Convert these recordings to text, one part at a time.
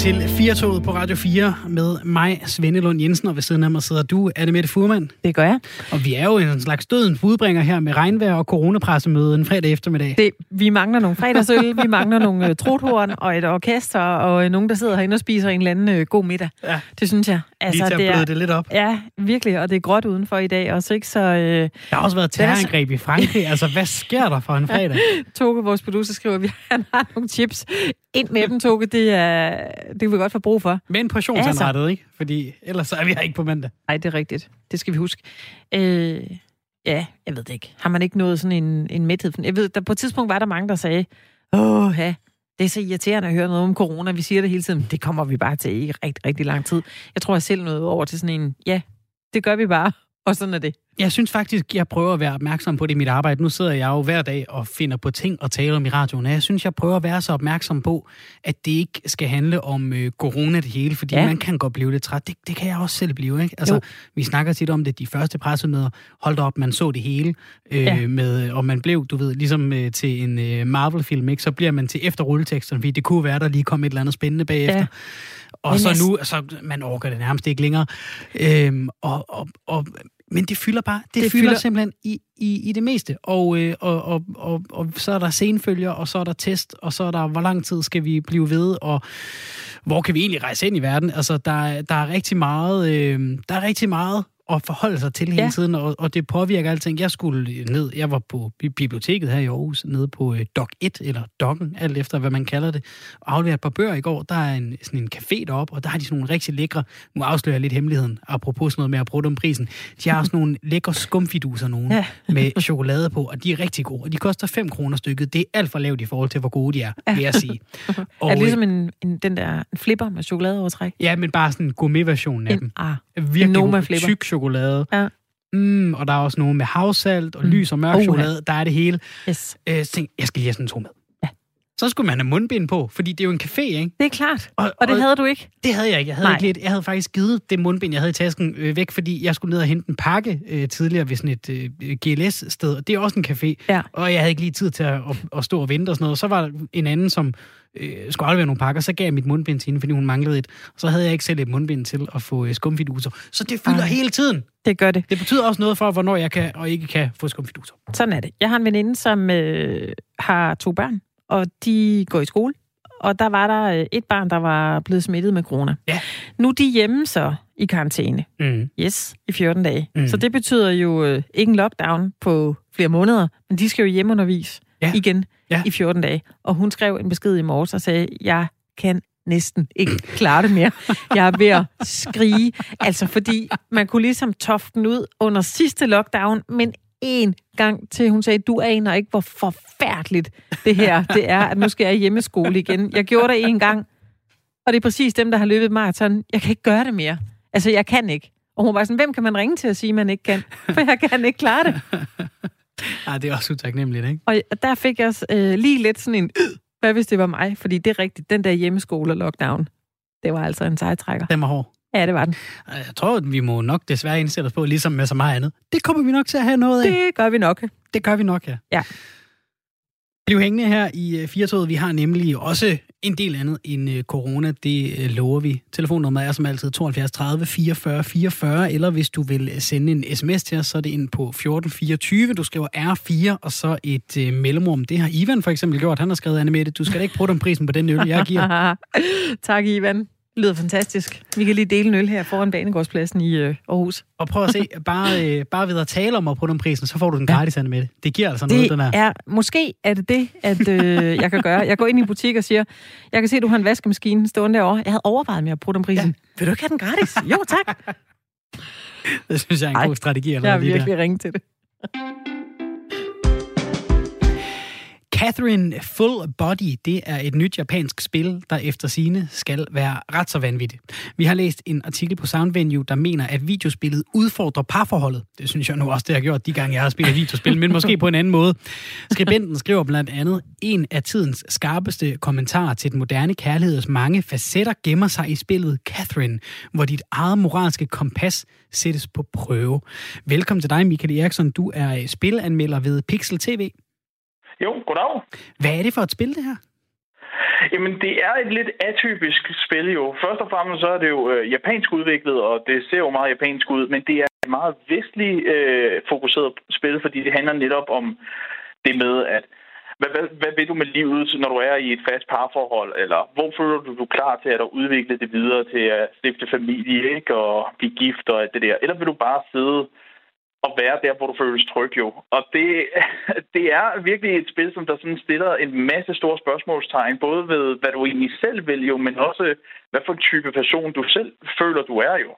til Firtoget på Radio 4 med mig, Svende Lund Jensen, og ved siden af mig sidder du, Anne Mette Furman. Det gør jeg. Og vi er jo en slags dødens budbringer her med regnvejr og coronapressemøde en fredag eftermiddag. Det, vi mangler nogle fredagsøl, vi mangler nogle uh, trothorn og et orkester, og uh, nogen, der sidder herinde og spiser en eller anden uh, god middag. Ja. Det synes jeg. Altså, Lige til at bløde det lidt op. Ja, virkelig, og det er gråt udenfor i dag også, ikke? Så, uh, der har også været terrorangreb i Frankrig. altså, hvad sker der for en fredag? Toge, vores producer, skriver, at han har nogle chips. Ind med dem, Toge, det, er, det kan vi godt få brug for. Men portionsanrettet, altså. ikke? Fordi ellers er vi her ikke på mandag. Nej, det er rigtigt. Det skal vi huske. Øh, ja, jeg ved det ikke. Har man ikke nået sådan en, en mæthed? Jeg ved, der på et tidspunkt var der mange, der sagde, åh, ja, det er så irriterende at høre noget om corona. Vi siger det hele tiden. Det kommer vi bare til i rigtig, rigtig lang tid. Jeg tror, jeg selv nåede over til sådan en, ja, det gør vi bare. Og sådan er det. Jeg synes faktisk, jeg prøver at være opmærksom på det i mit arbejde. Nu sidder jeg jo hver dag og finder på ting og taler om i radioen. Og jeg synes, jeg prøver at være så opmærksom på, at det ikke skal handle om øh, corona det hele, fordi ja. man kan godt blive lidt træt. Det, det kan jeg også selv blive, ikke? Altså, jo. vi snakker tit om det, de første pressemøder, holdt op, man så det hele, øh, ja. med, og man blev, du ved, ligesom øh, til en øh, Marvel-film, ikke? Så bliver man til efter rulleteksterne, fordi det kunne være, der lige kom et eller andet spændende bagefter. Ja. Og Men så nu, så man orker det nærmest ikke længere. Øhm, og, og, og men det fylder bare. Det, det fylder, fylder simpelthen i, i, i det meste. Og, øh, og, og, og, og så er der senfølger, og så er der test, og så er der, hvor lang tid skal vi blive ved, og hvor kan vi egentlig rejse ind i verden? Altså, der, der er rigtig meget, øh, der er rigtig meget at forholde sig til hele ja. tiden, og, og det påvirker alting. Jeg skulle ned, jeg var på biblioteket her i Aarhus, nede på øh, Doc 1, eller Docken, alt efter hvad man kalder det, og afleverede et par bøger i går. Der er en, sådan en café deroppe, og der har de sådan nogle rigtig lækre, nu afslører jeg lidt hemmeligheden, apropos sådan noget med at bruge dem prisen. De har sådan nogle lækre skumfiduser nogen, ja. med chokolade på, og de er rigtig gode, og de koster 5 kroner stykket. Det er alt for lavt i forhold til, hvor gode de er, vil jeg sige. Og, er det ligesom en, en, den der en flipper med chokoladeovertræk? Ja, men bare sådan en gourmet-version af en, dem. Ah, Virkelig Noma tyk chokolade. Ja. Mm, og der er også noget med havsalt og mm. lys og mørk uh, chokolade. Der er det hele. Yes. Øh, så tænkte, jeg skal lige have sådan to med. Ja. Så skulle man have mundbind på, fordi det er jo en café, ikke? Det er klart. Og, og, og det havde du ikke? Det havde jeg ikke. Jeg havde, ikke lidt, jeg havde faktisk givet det mundbind, jeg havde i tasken, øh, væk, fordi jeg skulle ned og hente en pakke øh, tidligere ved sådan et øh, GLS-sted. Og det er også en café. Ja. Og jeg havde ikke lige tid til at, at, at stå og vente og sådan noget. Og så var der en anden, som øh, skulle aflevere nogle pakker, så gav jeg mit mundbind til hende, fordi hun manglede et. Og så havde jeg ikke selv et mundbind til at få øh, skumfiduser. Så det fylder Ej, hele tiden. Det gør det. Det betyder også noget for, hvornår jeg kan og ikke kan få skumfiduser. Sådan er det. Jeg har en veninde, som øh, har to børn, og de går i skole. Og der var der øh, et barn, der var blevet smittet med corona. Ja. Nu er de hjemme så i karantæne. Mm. Yes, i 14 dage. Mm. Så det betyder jo øh, ikke en lockdown på flere måneder, men de skal jo hjemmeundervise ja. igen ja. i 14 dage. Og hun skrev en besked i morges og sagde, jeg kan næsten ikke klare det mere. Jeg er ved at skrige. Altså, fordi man kunne ligesom tofte den ud under sidste lockdown, men en gang til, hun sagde, du aner ikke, hvor forfærdeligt det her det er, at nu skal jeg hjemmeskole igen. Jeg gjorde det en gang, og det er præcis dem, der har løbet maraton. Jeg kan ikke gøre det mere. Altså, jeg kan ikke. Og hun var sådan, hvem kan man ringe til at sige, man ikke kan? For jeg kan ikke klare det. Ja, det er også utaknemmeligt, ikke? Og der fik jeg øh, lige lidt sådan en, hvad hvis det var mig? Fordi det er rigtigt, den der hjemmeskole og lockdown, det var altså en sejtrækker. Den var hård. Ja, det var den. Jeg tror, at vi må nok desværre indsætte os på, ligesom med så meget andet. Det kommer vi nok til at have noget af. Det gør vi nok. Det gør vi nok, ja. Ja. Bliv hængende her i øh, Firtoget. Vi har nemlig også en del andet end øh, corona. Det øh, lover vi. Telefonnummeret er som altid 72 30 44 44, eller hvis du vil øh, sende en sms til os, så er det ind på 1424. Du skriver R4 og så et øh, mellemrum. Det har Ivan for eksempel gjort. Han har skrevet, Annemette, du skal da ikke bruge den prisen på den øl, jeg giver. tak, Ivan. Det lyder fantastisk. Vi kan lige dele en øl her foran Banegårdspladsen i øh, Aarhus. Og prøv at se, bare, øh, bare ved at tale om den prisen, så får du den gratis ja. med det. Det giver altså noget, det den her. Er, måske er det det, at øh, jeg kan gøre. Jeg går ind i en butik og siger, jeg kan se, at du har en vaskemaskine stående derovre. Jeg havde overvejet med at bruge den prisen. Ja. Vil du ikke have den gratis? Jo, tak. det synes jeg er en Ej, god strategi. Jeg har virkelig ringet til det. Catherine Full Body, det er et nyt japansk spil, der efter sine skal være ret så vanvittigt. Vi har læst en artikel på Soundvenue, der mener, at videospillet udfordrer parforholdet. Det synes jeg nu også, det har gjort de gange, jeg har spillet videospil, men måske på en anden måde. Skribenten skriver blandt andet, en af tidens skarpeste kommentarer til den moderne kærligheds mange facetter gemmer sig i spillet Catherine, hvor dit eget moralske kompas sættes på prøve. Velkommen til dig, Michael Eriksson. Du er spilanmelder ved Pixel TV. Jo, goddag. Hvad er det for et spil, det her? Jamen, det er et lidt atypisk spil jo. Først og fremmest så er det jo øh, japansk udviklet, og det ser jo meget japansk ud, men det er et meget vestlig øh, fokuseret spil, fordi det handler netop om det med, at hvad, hvad, hvad vil du med livet, når du er i et fast parforhold? Eller hvor føler du, du er klar til at udvikle det videre til at stifte familie ikke? og blive gift og alt det der? Eller vil du bare sidde at være der, hvor du føles tryg jo. Og det, det er virkelig et spil, som der sådan stiller en masse store spørgsmålstegn, både ved, hvad du egentlig selv vil jo, men også, hvad for en type person du selv føler, du er jo.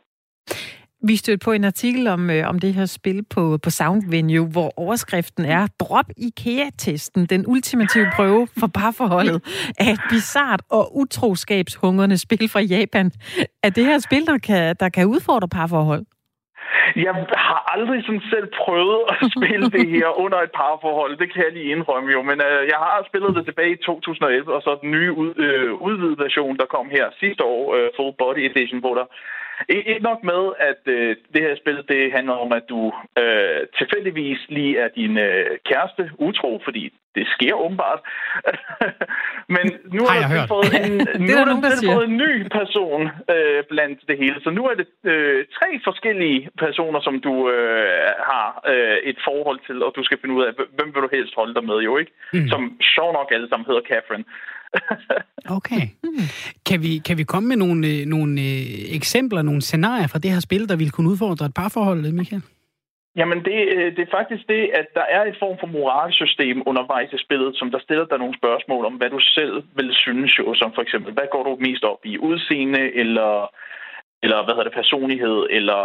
Vi stødte på en artikel om, øh, om det her spil på, på Sound Venue, hvor overskriften er Drop IKEA-testen, den ultimative prøve for parforholdet af et bizart og utroskabshungrende spil fra Japan. Er det her spil, der kan, der kan udfordre parforhold? Jeg har aldrig sådan selv prøvet at spille det her under et parforhold. Det kan jeg lige indrømme jo. Men øh, jeg har spillet det tilbage i 2011, og så den nye ud, øh, udvidet version, der kom her sidste år, øh, Full Body Edition, hvor der ikke nok med, at øh, det her spil det handler om, at du øh, tilfældigvis lige er din øh, kæreste utro, fordi det sker åbenbart. Men nu har, har fået en, nu er der fået en ny person øh, blandt det hele. Så nu er det øh, tre forskellige personer, som du øh, har øh, et forhold til, og du skal finde ud af, hvem vil du helst holde dig med, jo ikke? Mm. Som sjov nok alle sammen hedder Catherine. okay. Mm. Kan, vi, kan vi komme med nogle, øh, nogle øh, eksempler, nogle scenarier fra det her spil, der ville kunne udfordre et parforhold, Michael? Jamen, det, øh, det er faktisk det, at der er et form for moralsystem undervejs i spillet, som der stiller dig nogle spørgsmål om, hvad du selv vil synes jo, som for eksempel, hvad går du mest op i? Udseende, eller, eller hvad hedder det, personlighed, eller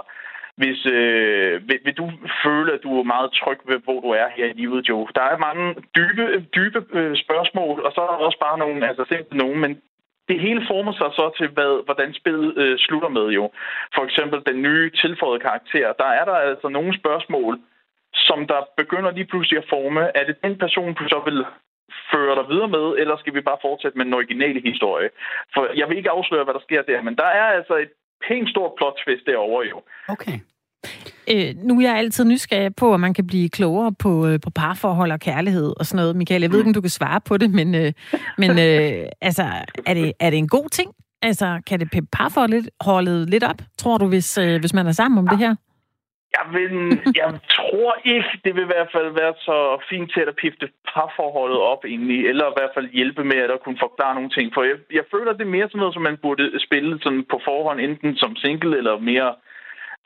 hvis, øh, vil, vil du føle, at du er meget tryg ved, hvor du er her i livet, Jo? Der er mange dybe, dybe øh, spørgsmål, og så er der også bare nogle, altså simpelthen nogen, men det hele former sig så til, hvad, hvordan spillet øh, slutter med jo. For eksempel den nye tilføjede karakter. Der er der altså nogle spørgsmål, som der begynder lige pludselig at forme. Er det den person, du så vil føre dig videre med, eller skal vi bare fortsætte med den originale historie? For jeg vil ikke afsløre, hvad der sker der, men der er altså et pænt stort plot twist derovre jo. Okay. Øh, nu er jeg altid nysgerrig på, at man kan blive klogere på, øh, på parforhold og kærlighed og sådan noget. Michael, jeg ved ikke, om du kan svare på det, men, øh, men øh, altså, er, det, er det en god ting? Altså, kan det parforholdet holde lidt op, tror du, hvis, øh, hvis man er sammen om det her? Jeg, vil, jeg tror ikke, det vil i hvert fald være så fint til at pifte parforholdet op egentlig, eller i hvert fald hjælpe med at kunne forklare nogle ting. For jeg, jeg føler, det er mere sådan noget, som man burde spille sådan på forhånd, enten som single eller mere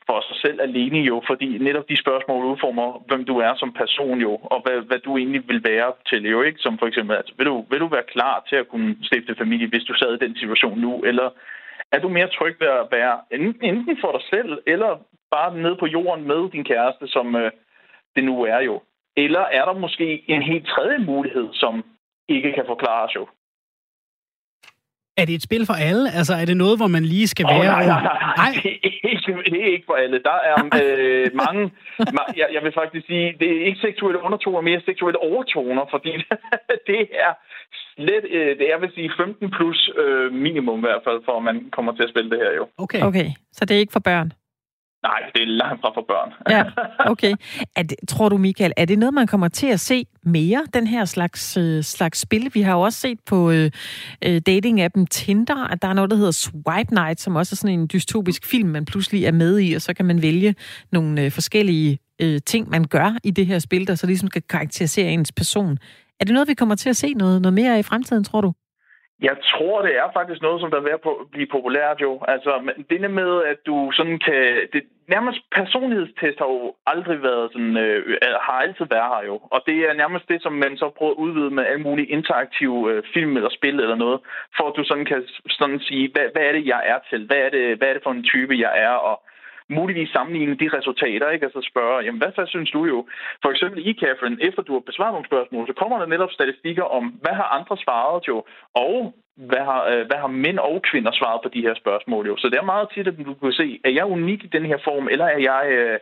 for sig selv alene jo, fordi netop de spørgsmål udformer, hvem du er som person jo, og hvad, hvad du egentlig vil være til jo, ikke? Som for eksempel, altså, vil, du, vil du være klar til at kunne stifte familie, hvis du sad i den situation nu, eller er du mere tryg ved at være enten for dig selv, eller bare nede på jorden med din kæreste, som øh, det nu er jo? Eller er der måske en helt tredje mulighed, som ikke kan forklares jo? Er det et spil for alle? Altså, er det noget, hvor man lige skal være... Oh, nej, nej, nej, nej. Det, er ikke, det er ikke for alle. Der er øh, mange... jeg, jeg vil faktisk sige, det er ikke seksuelle undertoner, mere seksuelle overtoner, fordi det er slet... Øh, det er, vil sige, 15 plus øh, minimum i hvert fald, for at man kommer til at spille det her jo. Okay. okay, så det er ikke for børn? Nej, det er langt fra for børn. ja, okay. Er det, tror du, Michael, er det noget, man kommer til at se mere, den her slags, øh, slags spil? Vi har jo også set på øh, øh, dating-appen Tinder, at der er noget, der hedder Swipe Night, som også er sådan en dystopisk film, man pludselig er med i, og så kan man vælge nogle øh, forskellige øh, ting, man gør i det her spil, der så ligesom skal karakterisere ens person. Er det noget, vi kommer til at se noget, noget mere i fremtiden, tror du? Jeg tror, det er faktisk noget, som der er ved at blive populært jo. Altså, det med, at du sådan kan... Det, nærmest personlighedstest har jo aldrig været sådan... Øh, har altid været her jo. Og det er nærmest det, som man så prøver at udvide med alle mulige interaktive øh, film eller spil eller noget, for at du sådan kan sådan sige, hvad, hvad er det, jeg er til? Hvad er det, hvad er det for en type, jeg er? Og muligvis sammenligne de resultater, ikke? Altså spørge, jamen hvad så synes du jo? For eksempel i Catherine, efter du har besvaret nogle spørgsmål, så kommer der netop statistikker om, hvad har andre svaret jo, og hvad har, øh, hvad har mænd og kvinder svaret på de her spørgsmål jo. Så det er meget tit, at du kan se, er jeg unik i den her form, eller er jeg... Øh,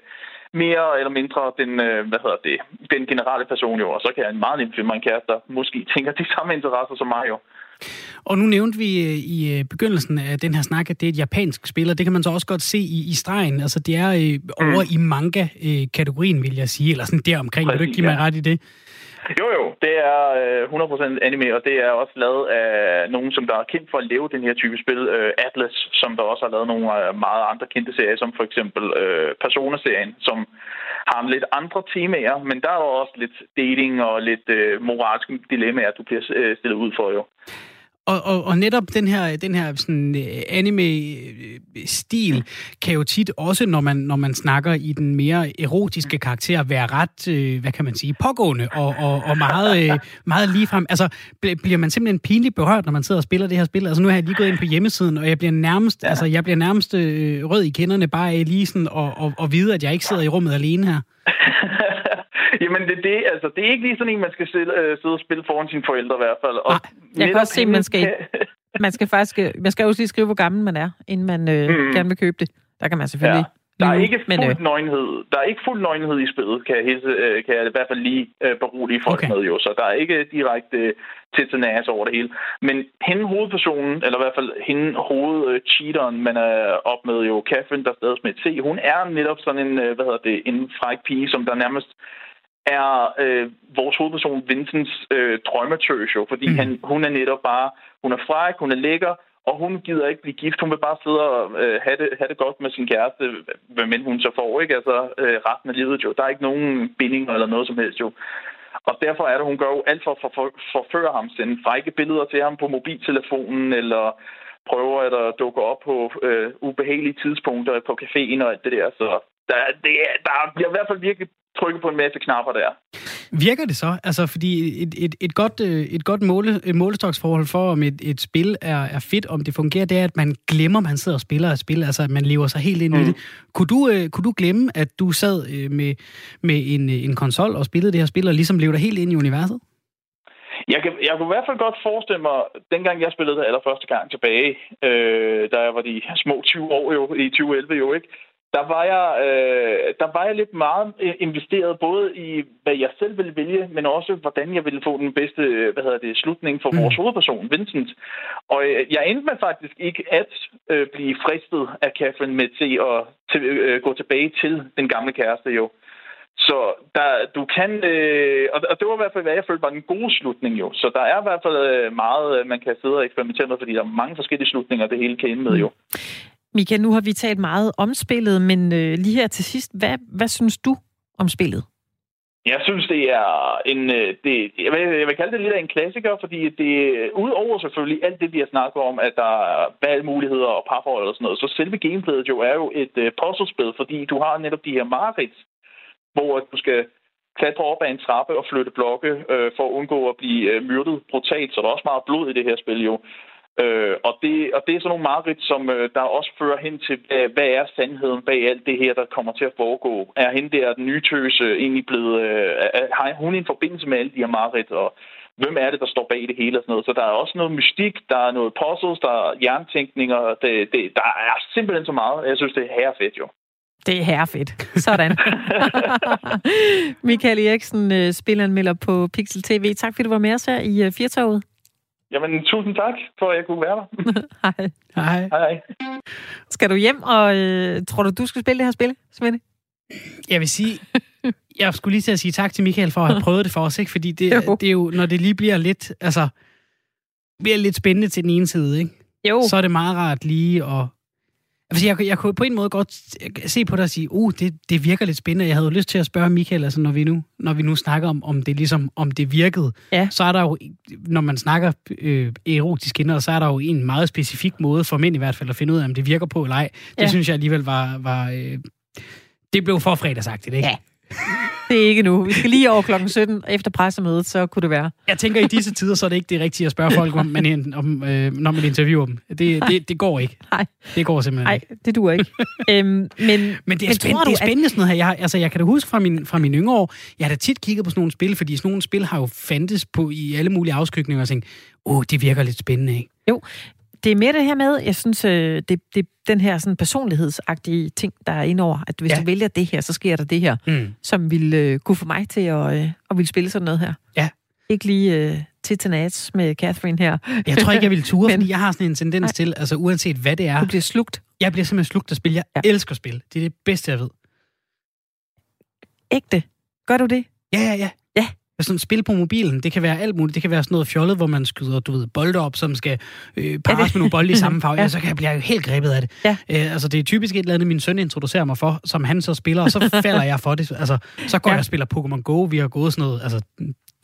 mere eller mindre den, øh, hvad hedder det, den generelle person jo, og så kan jeg meget nemt finde mig en kæreste, der måske tænker de samme interesser som mig jo. Og nu nævnte vi øh, i øh, begyndelsen af den her snak, at det er et japansk spil, og det kan man så også godt se i, i stregen. Altså, det er øh, over mm. i manga-kategorien, vil jeg sige, eller sådan der omkring. Vil du ikke give mig ret i det? Jo, jo. Det er øh, 100% anime, og det er også lavet af nogen, som der er kendt for at leve den her type spil. Øh, Atlas, som der også har lavet nogle øh, meget andre kendte serier, som for eksempel øh, Persona-serien, som har lidt andre temaer, men der er også lidt dating og lidt øh, moralske dilemmaer, du bliver øh, stillet ud for jo. Og, og, og netop den her, den her sådan, øh, anime-stil kan jo tit også, når man, når man snakker i den mere erotiske karakter, være ret, øh, hvad kan man sige, pågående og, og, og meget, øh, meget ligefrem. Altså, bliver man simpelthen pinligt berørt, når man sidder og spiller det her spil? Altså, nu har jeg lige gået ind på hjemmesiden, og jeg bliver nærmest, ja. altså, jeg bliver nærmest øh, rød i kenderne bare af lige sådan og, og, og vide, at jeg ikke sidder i rummet alene her. Jamen, det, det, altså, det er ikke lige sådan en, man skal sidde, øh, sidde og spille foran sine forældre i hvert fald. Og Nej, jeg kan også se, man skal, man skal faktisk, øh, man skal også lige skrive, hvor gammel man er, inden man øh, mm. gerne vil købe det. Der kan man selvfølgelig... Ja. Der er ikke fuld men, øh... nøgenhed. Der er ikke fuld nøgenhed i spillet, kan jeg, hilse, øh, kan jeg i hvert fald lige øh, berolige folk okay. med jo. Så der er ikke direkte øh, over det hele. Men hende hovedpersonen, eller i hvert fald hende hovedcheateren, man er op med jo, Catherine, der stadig med et C, hun er netop sådan en, hvad hedder det, en fræk pige, som der nærmest er øh, vores hovedperson Vincents øh, drømmetøs jo, fordi mm. han, hun er netop bare, hun er fræk, hun er lækker, og hun gider ikke blive gift. Hun vil bare sidde og øh, have, det, have det godt med sin kæreste, hvad men hun så får, ikke? Altså øh, resten af livet jo. Der er ikke nogen binding eller noget som helst jo. Og derfor er det, hun gør jo alt for at for, for, forføre ham, sende frække billeder til ham på mobiltelefonen, eller prøver at dukke op på øh, ubehagelige tidspunkter på caféen og alt det der. Så der, det, der bliver i hvert fald virkelig trykke på en masse knapper der. Virker det så? Altså, fordi et, et, et godt, øh, et godt måle, et målestoksforhold for, om et, et spil er, er fedt, om det fungerer, det er, at man glemmer, at man sidder og spiller et spil, altså at man lever sig helt ind mm. i det. Kunne du, uh, kunne du glemme, at du sad uh, med, med en, en konsol og spillede det her spil, og ligesom levede dig helt ind i universet? Jeg kan, jeg kunne i hvert fald godt forestille mig, dengang jeg spillede det allerførste gang tilbage, øh, da jeg var de små 20 år jo, i 2011 jo, ikke? Der var jeg, øh, der var jeg lidt meget øh, investeret både i, hvad jeg selv ville vælge, men også, hvordan jeg ville få den bedste øh, hvad hedder det, slutning for mm. vores hovedperson, Vincent. Og øh, jeg endte med faktisk ikke at øh, blive fristet af Catherine med til at til, øh, gå tilbage til den gamle kæreste jo. Så der, du kan, øh, og det var i hvert fald, hvad jeg følte var den gode slutning jo. Så der er i hvert fald øh, meget, man kan sidde og eksperimentere med, fordi der er mange forskellige slutninger, det hele kan ende med jo. Mika, nu har vi talt meget om spillet, men øh, lige her til sidst, hvad, hvad synes du om spillet? Jeg synes, det er en... Øh, det, jeg, vil, jeg vil kalde det lidt af en klassiker, fordi det udover selvfølgelig alt det, vi har snakket om, at der er valgmuligheder og parforhold og sådan noget, så selve gameplayet jo er jo et uh, puzzlespil, fordi du har netop de her mareridt, hvor du skal klatre op ad en trappe og flytte blokke øh, for at undgå at blive øh, myrdet brutalt. Så der er også meget blod i det her spil jo. Øh, og, det, og det er sådan nogle mareridt, som øh, der også fører hen til, hvad, hvad er sandheden bag alt det her, der kommer til at foregå? Er hende der, den nye tøse, egentlig blevet... Øh, har hun en forbindelse med alle de her mareridt, og hvem er det, der står bag det hele og sådan noget? Så der er også noget mystik, der er noget puzzles, der er jerntænkninger, det, det, der er simpelthen så meget. Jeg synes, det er herrefedt jo. Det er herrefedt. Sådan. Michael Eriksen, øh, spilanmelder på Pixel TV. Tak fordi du var med os her i øh, Firtoget. Jamen, tusind tak for, at jeg kunne være der. Hej. Hej. Hej. Skal du hjem, og øh, tror du, du skal spille det her spil, Svende? Jeg vil sige, jeg skulle lige til at sige tak til Michael for at have prøvet det for os, ikke? fordi det, jo. det er jo, når det lige bliver lidt, altså, bliver lidt spændende til den ene side, ikke? Jo. så er det meget rart lige at Altså, jeg, jeg kunne på en måde godt se på det og sige, uh, det, det virker lidt spændende. Jeg havde jo lyst til at spørge Michael, altså, når, vi nu, når vi nu snakker om, om det ligesom, om det virkede, ja. så er der jo, når man snakker øh, erotisk indhold, så er der jo en meget specifik måde, for mænd i hvert fald, at finde ud af, om det virker på eller ej. Det ja. synes jeg alligevel var... var øh, det blev for fredagsagtigt, ikke? Ja. Det er ikke nu. Vi skal lige over klokken 17 efter pressemødet, så kunne det være. Jeg tænker, i disse tider, så er det ikke det rigtige at spørge folk om, man, om øh, når man interviewer dem. Det, det, det går ikke. Nej. Det går simpelthen Nej, det duer ikke. øhm, men, men det er, spændende, det er spændende at... sådan noget her. Jeg, altså, jeg kan da huske fra min, fra mine yngre år, jeg har da tit kigget på sådan nogle spil, fordi sådan nogle spil har jo fandtes på i alle mulige afskygninger og tænkt, åh, oh, det virker lidt spændende, ikke? Jo, det er mere det her med, jeg synes, øh, det, det den her sådan personlighedsagtige ting, der er indover, at hvis ja. du vælger det her, så sker der det her, mm. som vil øh, kunne få mig til at, øh, at ville spille sådan noget her. Ja. Ikke lige øh, titanats med Catherine her. Jeg tror ikke, jeg vil ture, Men, fordi jeg har sådan en tendens nej. til, altså uanset hvad det er... Du bliver slugt. Jeg bliver simpelthen slugt af spil. Jeg ja. elsker spil. Det er det bedste, jeg ved. Ægte. Gør du det? Ja, ja, ja. Ja, sådan spil på mobilen. Det kan være alt muligt. Det kan være sådan noget fjollet, hvor man skyder, du ved, bolde op, som skal øh, pares med nogle bolde i samme farve. ja. Så kan jeg blive helt grebet af det. Ja. Øh, altså, det er typisk et eller andet, min søn introducerer mig for, som han så spiller, og så falder jeg for det. Altså, så går ja. jeg og spiller Pokémon Go. Vi har gået sådan noget, altså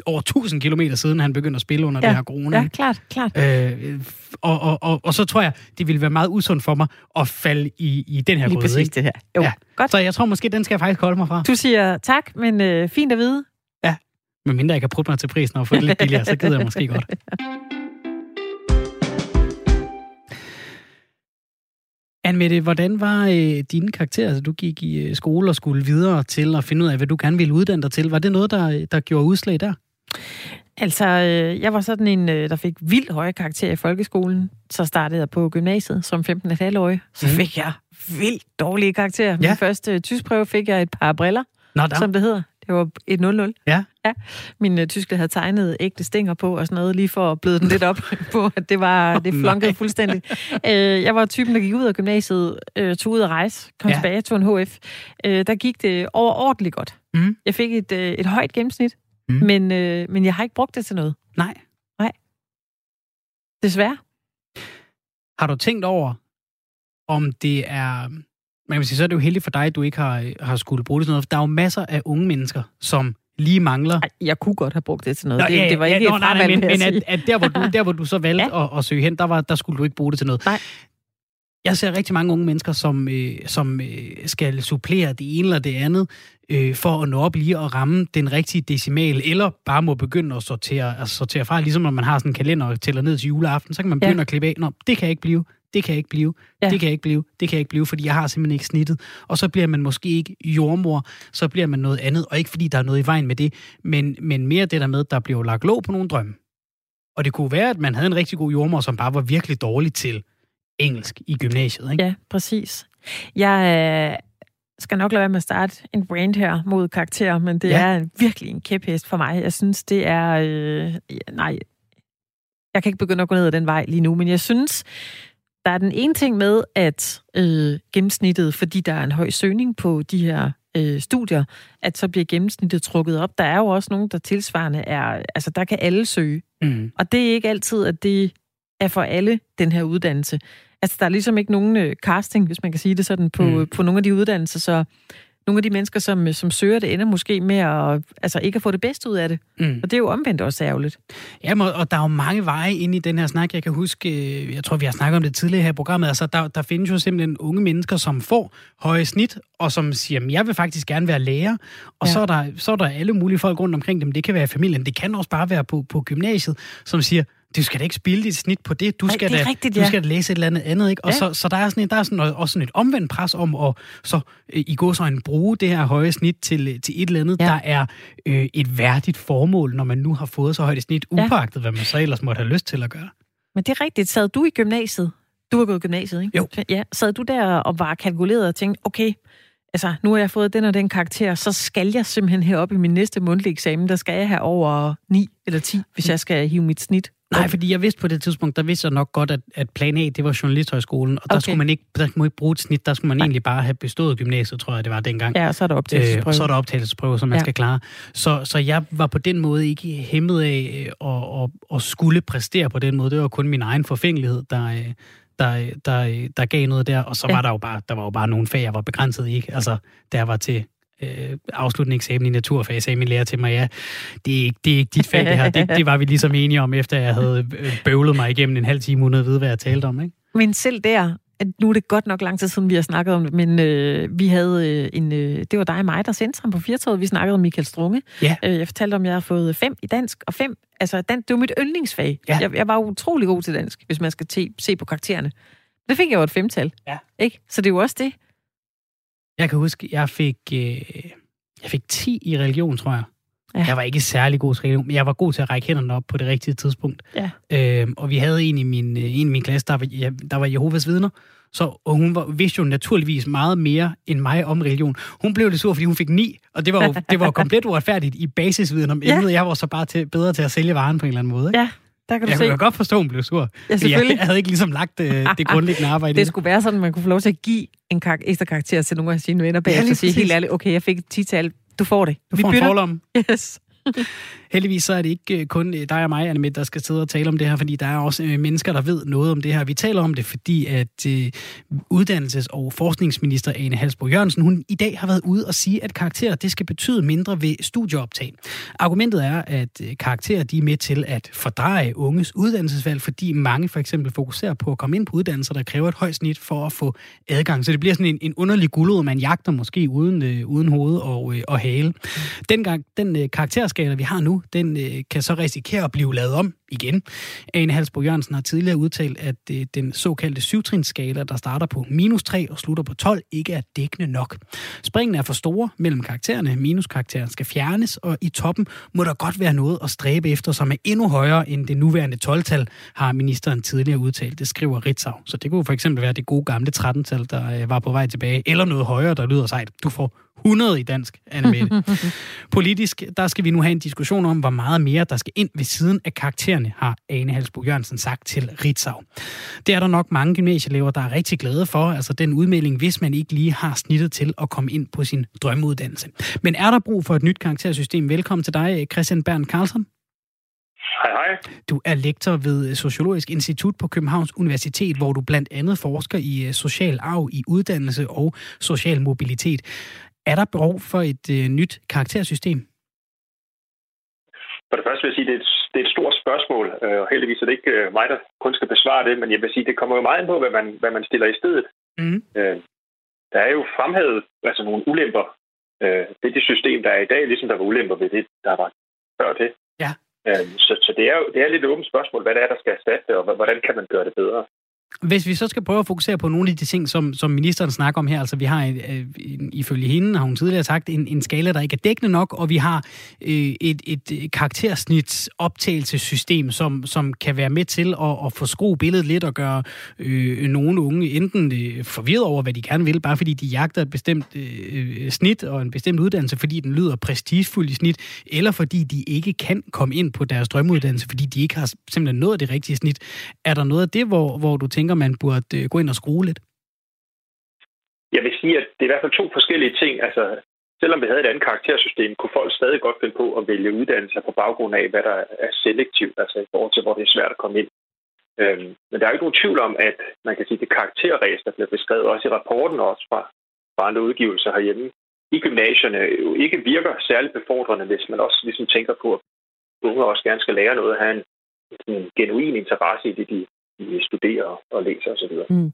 over 1000 km siden, han begyndte at spille under ja. det her corona. Ja, klart, klart. Øh, og, og, og, og så tror jeg, det ville være meget usundt for mig at falde i, i den her Lige gryde. præcis det her. Jo, ja. godt. Så jeg tror måske, den skal jeg faktisk holde mig fra. Du siger tak, men øh, fint at vide. Men mindre jeg kan prøve mig til prisen og få det lidt billigere, så gider jeg måske godt. Anne hvordan var øh, dine karakterer? Altså, du gik i øh, skole og skulle videre til at finde ud af, hvad du gerne ville uddanne dig til. Var det noget, der, der gjorde udslag der? Altså, øh, jeg var sådan en, øh, der fik vildt høje karakterer i folkeskolen. Så startede jeg på gymnasiet som 15,5-årig. Så mm. fik jeg vildt dårlige karakterer. Ja. Min første øh, tyskprøve fik jeg et par briller, Nå, som det hedder. Det var et 0-0. Ja. ja. Min uh, tysker havde tegnet ægte stænger på og sådan noget, lige for at bløde den lidt op på, at det var, det flunkede oh, fuldstændig. uh, jeg var typen, der gik ud af gymnasiet, uh, tog ud at rejse, kom ja. tilbage til en HF. Uh, der gik det overordentligt godt. Mm. Jeg fik et, uh, et højt gennemsnit, mm. men, uh, men jeg har ikke brugt det til noget. Nej. Nej. Desværre. Har du tænkt over, om det er man kan sige, så er det jo heldigt for dig, at du ikke har, har skulle bruge det til noget. Der er jo masser af unge mennesker, som lige mangler. Jeg kunne godt have brugt det til noget. Nå, det, ja, det var ikke ja, nå, nej, nej, men, men at, at der, hvor du, der, hvor du så valgte ja. at, at søge hen, der, var, der skulle du ikke bruge det til noget. Nej. Jeg ser rigtig mange unge mennesker, som, øh, som øh, skal supplere det ene eller det andet, øh, for at nå op lige at ramme den rigtige decimal, eller bare må begynde at sortere, altså sortere fra, ligesom når man har sådan en kalender og tæller ned til juleaften, så kan man begynde ja. at klippe af, Nå, det kan jeg ikke blive, det kan jeg ikke blive, ja. det kan jeg ikke blive, det kan jeg ikke blive, fordi jeg har simpelthen ikke snittet. Og så bliver man måske ikke jordmor, så bliver man noget andet, og ikke fordi der er noget i vejen med det, men, men mere det der med, der bliver lagt låg på nogle drømme. Og det kunne være, at man havde en rigtig god jordmor, som bare var virkelig dårlig til engelsk i gymnasiet. Ikke? Ja, præcis. Jeg øh, skal nok lade være med at starte en brand her mod karakterer, men det ja. er virkelig en kæphest for mig. Jeg synes, det er... Øh, nej, jeg kan ikke begynde at gå ned ad den vej lige nu, men jeg synes, der er den ene ting med, at øh, gennemsnittet, fordi der er en høj søgning på de her øh, studier, at så bliver gennemsnittet trukket op. Der er jo også nogen, der tilsvarende er, altså der kan alle søge. Mm. Og det er ikke altid, at det er for alle, den her uddannelse. Altså der er ligesom ikke nogen øh, casting, hvis man kan sige det sådan, på, mm. på nogle af de uddannelser, så nogle af de mennesker, som, som søger det, ender måske med at, altså ikke at få det bedste ud af det. Mm. Og det er jo omvendt også ærgerligt. Ja, og der er jo mange veje ind i den her snak. Jeg kan huske, øh, jeg tror, vi har snakket om det tidligere her i programmet, altså der, der findes jo simpelthen unge mennesker, som får høje snit, og som siger, jeg vil faktisk gerne være lærer. Og ja. så, er der, så er der alle mulige folk rundt omkring dem. Det kan være i familien, det kan også bare være på, på gymnasiet, som siger, du skal da ikke spille dit snit på det. Du skal, Ej, det da, rigtigt, ja. du skal da læse et eller andet andet. Ikke? Og ja. så, så der er, sådan, der er sådan, også sådan et omvendt pres om at så, øh, i går så en bruge det her høje snit til, til et eller andet, ja. der er øh, et værdigt formål, når man nu har fået så højt et snit, upagtet ja. hvad man så ellers måtte have lyst til at gøre. Men det er rigtigt. Sad du i gymnasiet? Du har gået i gymnasiet, ikke? Jo. Ja, sad du der og var kalkuleret og tænkte, okay, altså, nu har jeg fået den og den karakter, så skal jeg simpelthen herop i min næste mundtlige eksamen, der skal jeg have over 9 eller 10, hvis jeg skal hive mit snit Nej, fordi jeg vidste på det tidspunkt, der vidste jeg nok godt, at, at plan A, det var journalisthøjskolen, og okay. der skulle man ikke, der skulle man ikke bruge et snit, der skulle man Nej. egentlig bare have bestået gymnasiet, tror jeg, det var dengang. Ja, og så er der optagelsesprøve. Øh, så er der optagelsesprøve, som man ja. skal klare. Så, så jeg var på den måde ikke hæmmet af at, at, at skulle præstere på den måde. Det var kun min egen forfængelighed, der, øh, der, der, der gav noget der, og så ja. var der jo bare, der var jo bare nogle fag, jeg var begrænset i. Altså, jeg var til øh, afsluttende eksamen i naturfag, sagde min lærer til mig, ja, det er ikke, det er ikke dit fag, det her. Det, det var vi ligesom enige om, efter jeg havde øh, bøvlet mig igennem en halv time, uden at vide, hvad jeg talte om. Ikke? Men selv der, at nu er det godt nok lang tid siden, vi har snakket om det, men øh, vi havde øh, en, øh, det var dig og mig, der sendte ham på firtoget. Vi snakkede om Michael Strunge. Ja. Øh, jeg fortalte om, at jeg har fået fem i dansk, og fem, altså dan, det var mit yndlingsfag. Ja. Jeg, jeg var utrolig god til dansk, hvis man skal te, se på karaktererne. Det fik jeg jo et femtal. Ja. Ikke? Så det er jo også det. Jeg kan huske, jeg fik... Øh jeg fik 10 i religion, tror jeg. Ja. Jeg var ikke særlig god til religion, men jeg var god til at række hænderne op på det rigtige tidspunkt. Ja. Øhm, og vi havde en i min, øh, en i min klasse, der var, der var Jehovas vidner, så og hun var, vidste jo naturligvis meget mere end mig om religion. Hun blev lidt sur, fordi hun fik 9, og det var jo det var jo komplet uretfærdigt i basisviden om emnet. Ja. Jeg var så bare til, bedre til at sælge varen på en eller anden måde. Ikke? Ja, der kan du jeg se. kunne godt forstå, at hun blev sur. Ja, selvfølgelig. Jeg, jeg havde ikke ligesom lagt det, det grundlæggende arbejde. det skulle være sådan, at man kunne få lov til at give en kar- ekstra karakter til nogle af sine venner bagefter ja, og sige helt ærligt, okay, jeg fik et tital, du får det. Du får Vi en forlom. Yes. Heldigvis så er det ikke øh, kun øh, dig og mig, Annemette, der skal sidde og tale om det her, fordi der er også øh, mennesker, der ved noget om det her. Vi taler om det, fordi at uddannelses- og forskningsminister Ane Halsbro Jørgensen, hun i dag har været ude og sige, at karakterer det skal betyde mindre ved studieoptag. Argumentet er, at karakterer de er med til at fordreje unges uddannelsesvalg, fordi mange for eksempel fokuserer på at komme ind på uddannelser, der kræver et højt snit for at få adgang. Så det bliver sådan en, en underlig guldud, man jagter måske uden, øh, uden hoved og, øh, og hale. Dengang, den øh, karakterskala, vi har nu, den øh, kan så risikere at blive lavet om igen. Ane Halsbro Jørgensen har tidligere udtalt, at øh, den såkaldte syvtrinsskala, der starter på minus 3 og slutter på 12, ikke er dækkende nok. Springene er for store mellem karaktererne. Minuskarakteren skal fjernes, og i toppen må der godt være noget at stræbe efter, som er endnu højere end det nuværende 12-tal, har ministeren tidligere udtalt. Det skriver Ritzau. Så det kunne for eksempel være det gode gamle 13-tal, der øh, var på vej tilbage, eller noget højere, der lyder sejt. Du får 100 i dansk, Anne Politisk, der skal vi nu have en diskussion om, hvor meget mere der skal ind ved siden af karaktererne, har Ane Halsbo Jørgensen sagt til Ritzau. Det er der nok mange gymnasieelever, der er rigtig glade for, altså den udmelding, hvis man ikke lige har snittet til at komme ind på sin drømmeuddannelse. Men er der brug for et nyt karaktersystem? Velkommen til dig, Christian Bern Carlsen. Hej, hej. Du er lektor ved Sociologisk Institut på Københavns Universitet, hvor du blandt andet forsker i øh, social arv i uddannelse og social mobilitet. Er der behov for et øh, nyt karaktersystem? For det første vil jeg sige, at det er et, det er et stort spørgsmål, øh, og heldigvis er det ikke øh, mig, der kun skal besvare det, men jeg vil sige, at det kommer jo meget ind på, hvad man, hvad man stiller i stedet. Mm. Øh, der er jo fremhævet altså nogle ulemper øh, ved det system, der er i dag, ligesom der var ulemper ved det, der var før det. Ja. Øh, så så det, er jo, det er lidt et åbent spørgsmål, hvad det er, der skal erstatte og hvordan kan man gøre det bedre. Hvis vi så skal prøve at fokusere på nogle af de ting, som, som ministeren snakker om her, altså vi har en, en, ifølge hende, har hun tidligere sagt, en, en skala, der ikke er dækkende nok, og vi har øh, et, et øh, karaktersnits optagelsessystem, som, som kan være med til at, at få skru billedet lidt og gøre øh, nogle unge enten øh, forvirret over, hvad de gerne vil, bare fordi de jagter et bestemt øh, snit og en bestemt uddannelse, fordi den lyder prestigefuld i snit, eller fordi de ikke kan komme ind på deres drømmeuddannelse, fordi de ikke har simpelthen nået det rigtige snit. Er der noget af det, hvor, hvor du tænker, man burde øh, gå ind og skrue lidt? Jeg vil sige, at det er i hvert fald to forskellige ting. Altså, selvom vi havde et andet karaktersystem, kunne folk stadig godt finde på at vælge uddannelser på baggrund af, hvad der er selektivt, altså i forhold til, hvor det er svært at komme ind. Øhm, men der er jo ikke nogen tvivl om, at man kan sige, at det karakterræs, der bliver beskrevet også i rapporten og også fra, fra andre udgivelser herhjemme, i gymnasierne jo ikke virker særligt befordrende, hvis man også ligesom tænker på, at unge også gerne skal lære noget og have en, en genuin interesse i det, de studerer og læser osv. Mm.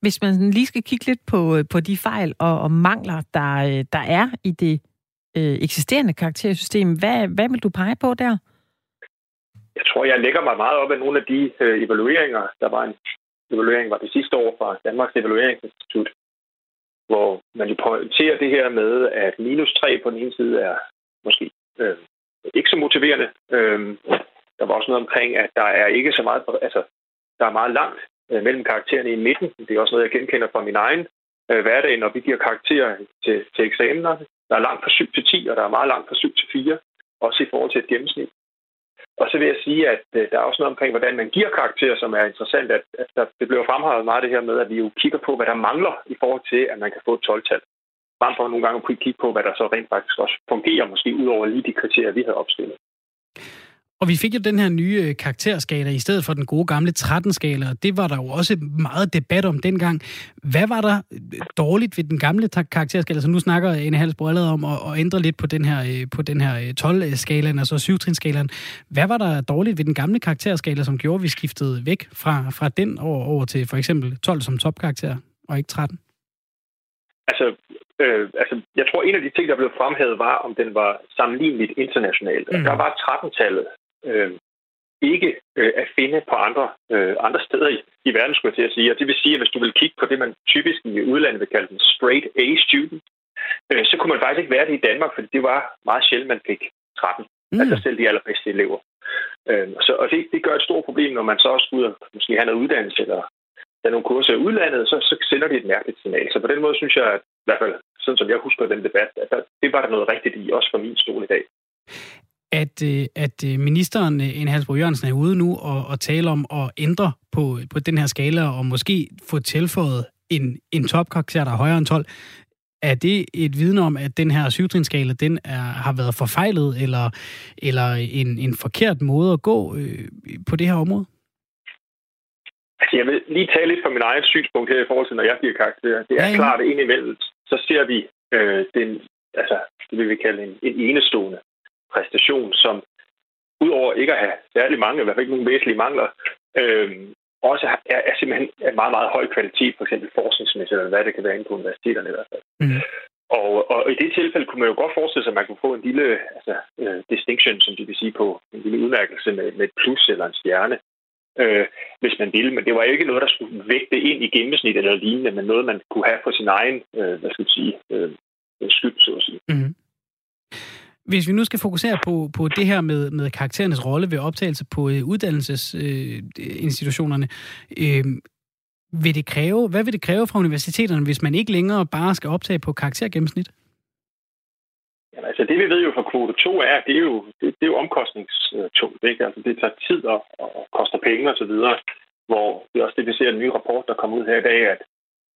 Hvis man lige skal kigge lidt på, øh, på de fejl og, og mangler, der, øh, der er i det øh, eksisterende karaktersystem, hvad, hvad vil du pege på der? Jeg tror, jeg lægger mig meget op af nogle af de øh, evalueringer. Der var en evaluering var det sidste år fra Danmarks Evalueringsinstitut, hvor man jo pointerer det her med, at minus 3 på den ene side er måske øh, ikke så motiverende. Øh, der var også noget omkring, at der er ikke så meget, altså der er meget langt øh, mellem karaktererne i midten. Det er også noget, jeg genkender fra min egen øh, hverdag, når vi giver karakterer til, til eksamenerne. Der er langt fra 7 til 10, og der er meget langt fra 7 til 4, også i forhold til et gennemsnit. Og så vil jeg sige, at øh, der er også noget omkring, hvordan man giver karakterer, som er interessant. At, at der, det bliver fremhævet meget det her med, at vi jo kigger på, hvad der mangler i forhold til, at man kan få et 12-tal. Bare for nogle gange at kigge på, hvad der så rent faktisk også fungerer, måske ud over lige de kriterier, vi havde opstillet. Og vi fik jo den her nye øh, karakterskala i stedet for den gode gamle 13-skala, og det var der jo også meget debat om dengang. Hvad var der øh, dårligt ved den gamle karakterskala? Så nu snakker Anne Halsbro allerede om at, at ændre lidt på den her, øh, på den her 12-skalaen, altså 7 skalaen Hvad var der dårligt ved den gamle karakterskala, som gjorde, at vi skiftede væk fra, fra den over, over til for eksempel 12 som topkarakter, og ikke 13? Altså, øh, altså, jeg tror, en af de ting, der blev fremhævet, var, om den var sammenligneligt internationalt. Mm. Der var 13-tallet øh, ikke øh, at finde på andre, øh, andre steder i, i verden, skulle jeg til at sige. Og det vil sige, at hvis du vil kigge på det, man typisk i udlandet vil kalde en straight A-student, øh, så kunne man faktisk ikke være det i Danmark, fordi det var meget sjældent, man fik 13. Mm. Altså selv de allerbedste elever. Øh, så, og det, det gør et stort problem, når man så også skulle måske have noget uddannelse eller have nogle kurser i udlandet, så, så sender det et mærkeligt signal. Så på den måde synes jeg, at, i hvert fald sådan som jeg husker den debat, at der, det var der noget rigtigt i, også for min stol i dag at, øh, at øh, ministeren, øh, en Halsbro Jørgensen, er ude nu og, og tale om at ændre på, på den her skala og måske få tilføjet en, en topkarakter, der er højere end 12. er det et vidne om, at den her syvtrinskala, den er, har været forfejlet, eller, eller en, en forkert måde at gå øh, på det her område? Altså, jeg vil lige tale lidt fra min egen synspunkt her i forhold til, når jeg giver karakter. Det er ja, ja. klart, at indimellem, så ser vi øh, den, altså, det vil vi kalde en, en enestående præstation, som udover ikke at have særlig mange, i hvert fald ikke nogen væsentlige mangler, øh, også er, er simpelthen af meget, meget høj kvalitet, for eksempel forskningsmæssigt, eller hvad det kan være inde på universiteterne i hvert fald. Mm. Og, og i det tilfælde kunne man jo godt forestille sig, at man kunne få en lille altså, uh, distinction, som de vil sige på, en lille udmærkelse med, med et plus eller en stjerne, øh, hvis man ville. Men det var ikke noget, der skulle vægte ind i gennemsnit eller lignende, men noget, man kunne have på sin egen, øh, hvad skal jeg sige, øh, skyld, så at sige. Mm. Hvis vi nu skal fokusere på, på det her med, med karakterernes rolle ved optagelse på øh, uddannelsesinstitutionerne, øh, vil det kræve, hvad vil det kræve fra universiteterne, hvis man ikke længere bare skal optage på karaktergennemsnit? Jamen, altså det vi ved jo fra kvote 2 er, det er jo, det, det er jo omkostningstungt. Ikke? Altså, det tager tid og, og koster penge osv., hvor det er også det, vi ser en ny rapport, der kommer ud her i dag, at,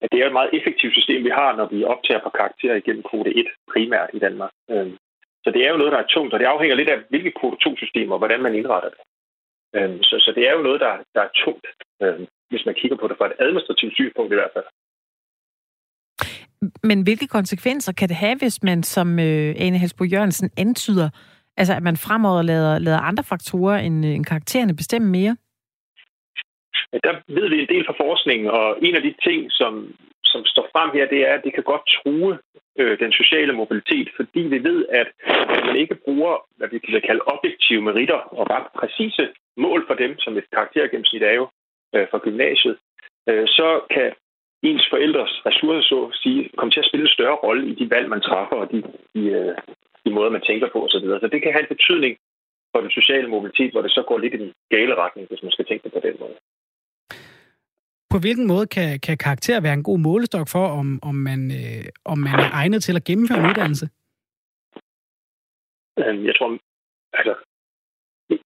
at det er et meget effektivt system, vi har, når vi optager på karakterer igennem kvote 1 primært i Danmark. Øhm, så det er jo noget, der er tungt, og det afhænger lidt af, hvilke kvote 2-systemer og hvordan man indretter det. Øhm, så, så det er jo noget, der, der er tungt, øhm, hvis man kigger på det fra et administrativt synspunkt i hvert fald. Men hvilke konsekvenser kan det have, hvis man, som øh, Ane Helsbo Jørgensen antyder, altså at man fremover lader, lader andre faktorer end, øh, end karaktererne bestemme mere? Der ved vi en del fra forskningen, og en af de ting, som, som står frem her, det er, at det kan godt true øh, den sociale mobilitet, fordi vi ved, at man ikke bruger, hvad vi kan kalde objektive meritter og ret præcise mål for dem, som et karaktergennemsnit er jo øh, for gymnasiet, øh, så kan ens forældres ressourcer, så at sige, komme til at spille en større rolle i de valg, man træffer, og de, de, øh, de måder, man tænker på osv. Så, så det kan have en betydning for den sociale mobilitet, hvor det så går lidt i den gale retning, hvis man skal tænke det på den måde. På hvilken måde kan, kan karakter være en god målestok for, om, om, man, øh, om man er egnet til at gennemføre en uddannelse? Øhm, jeg tror, altså,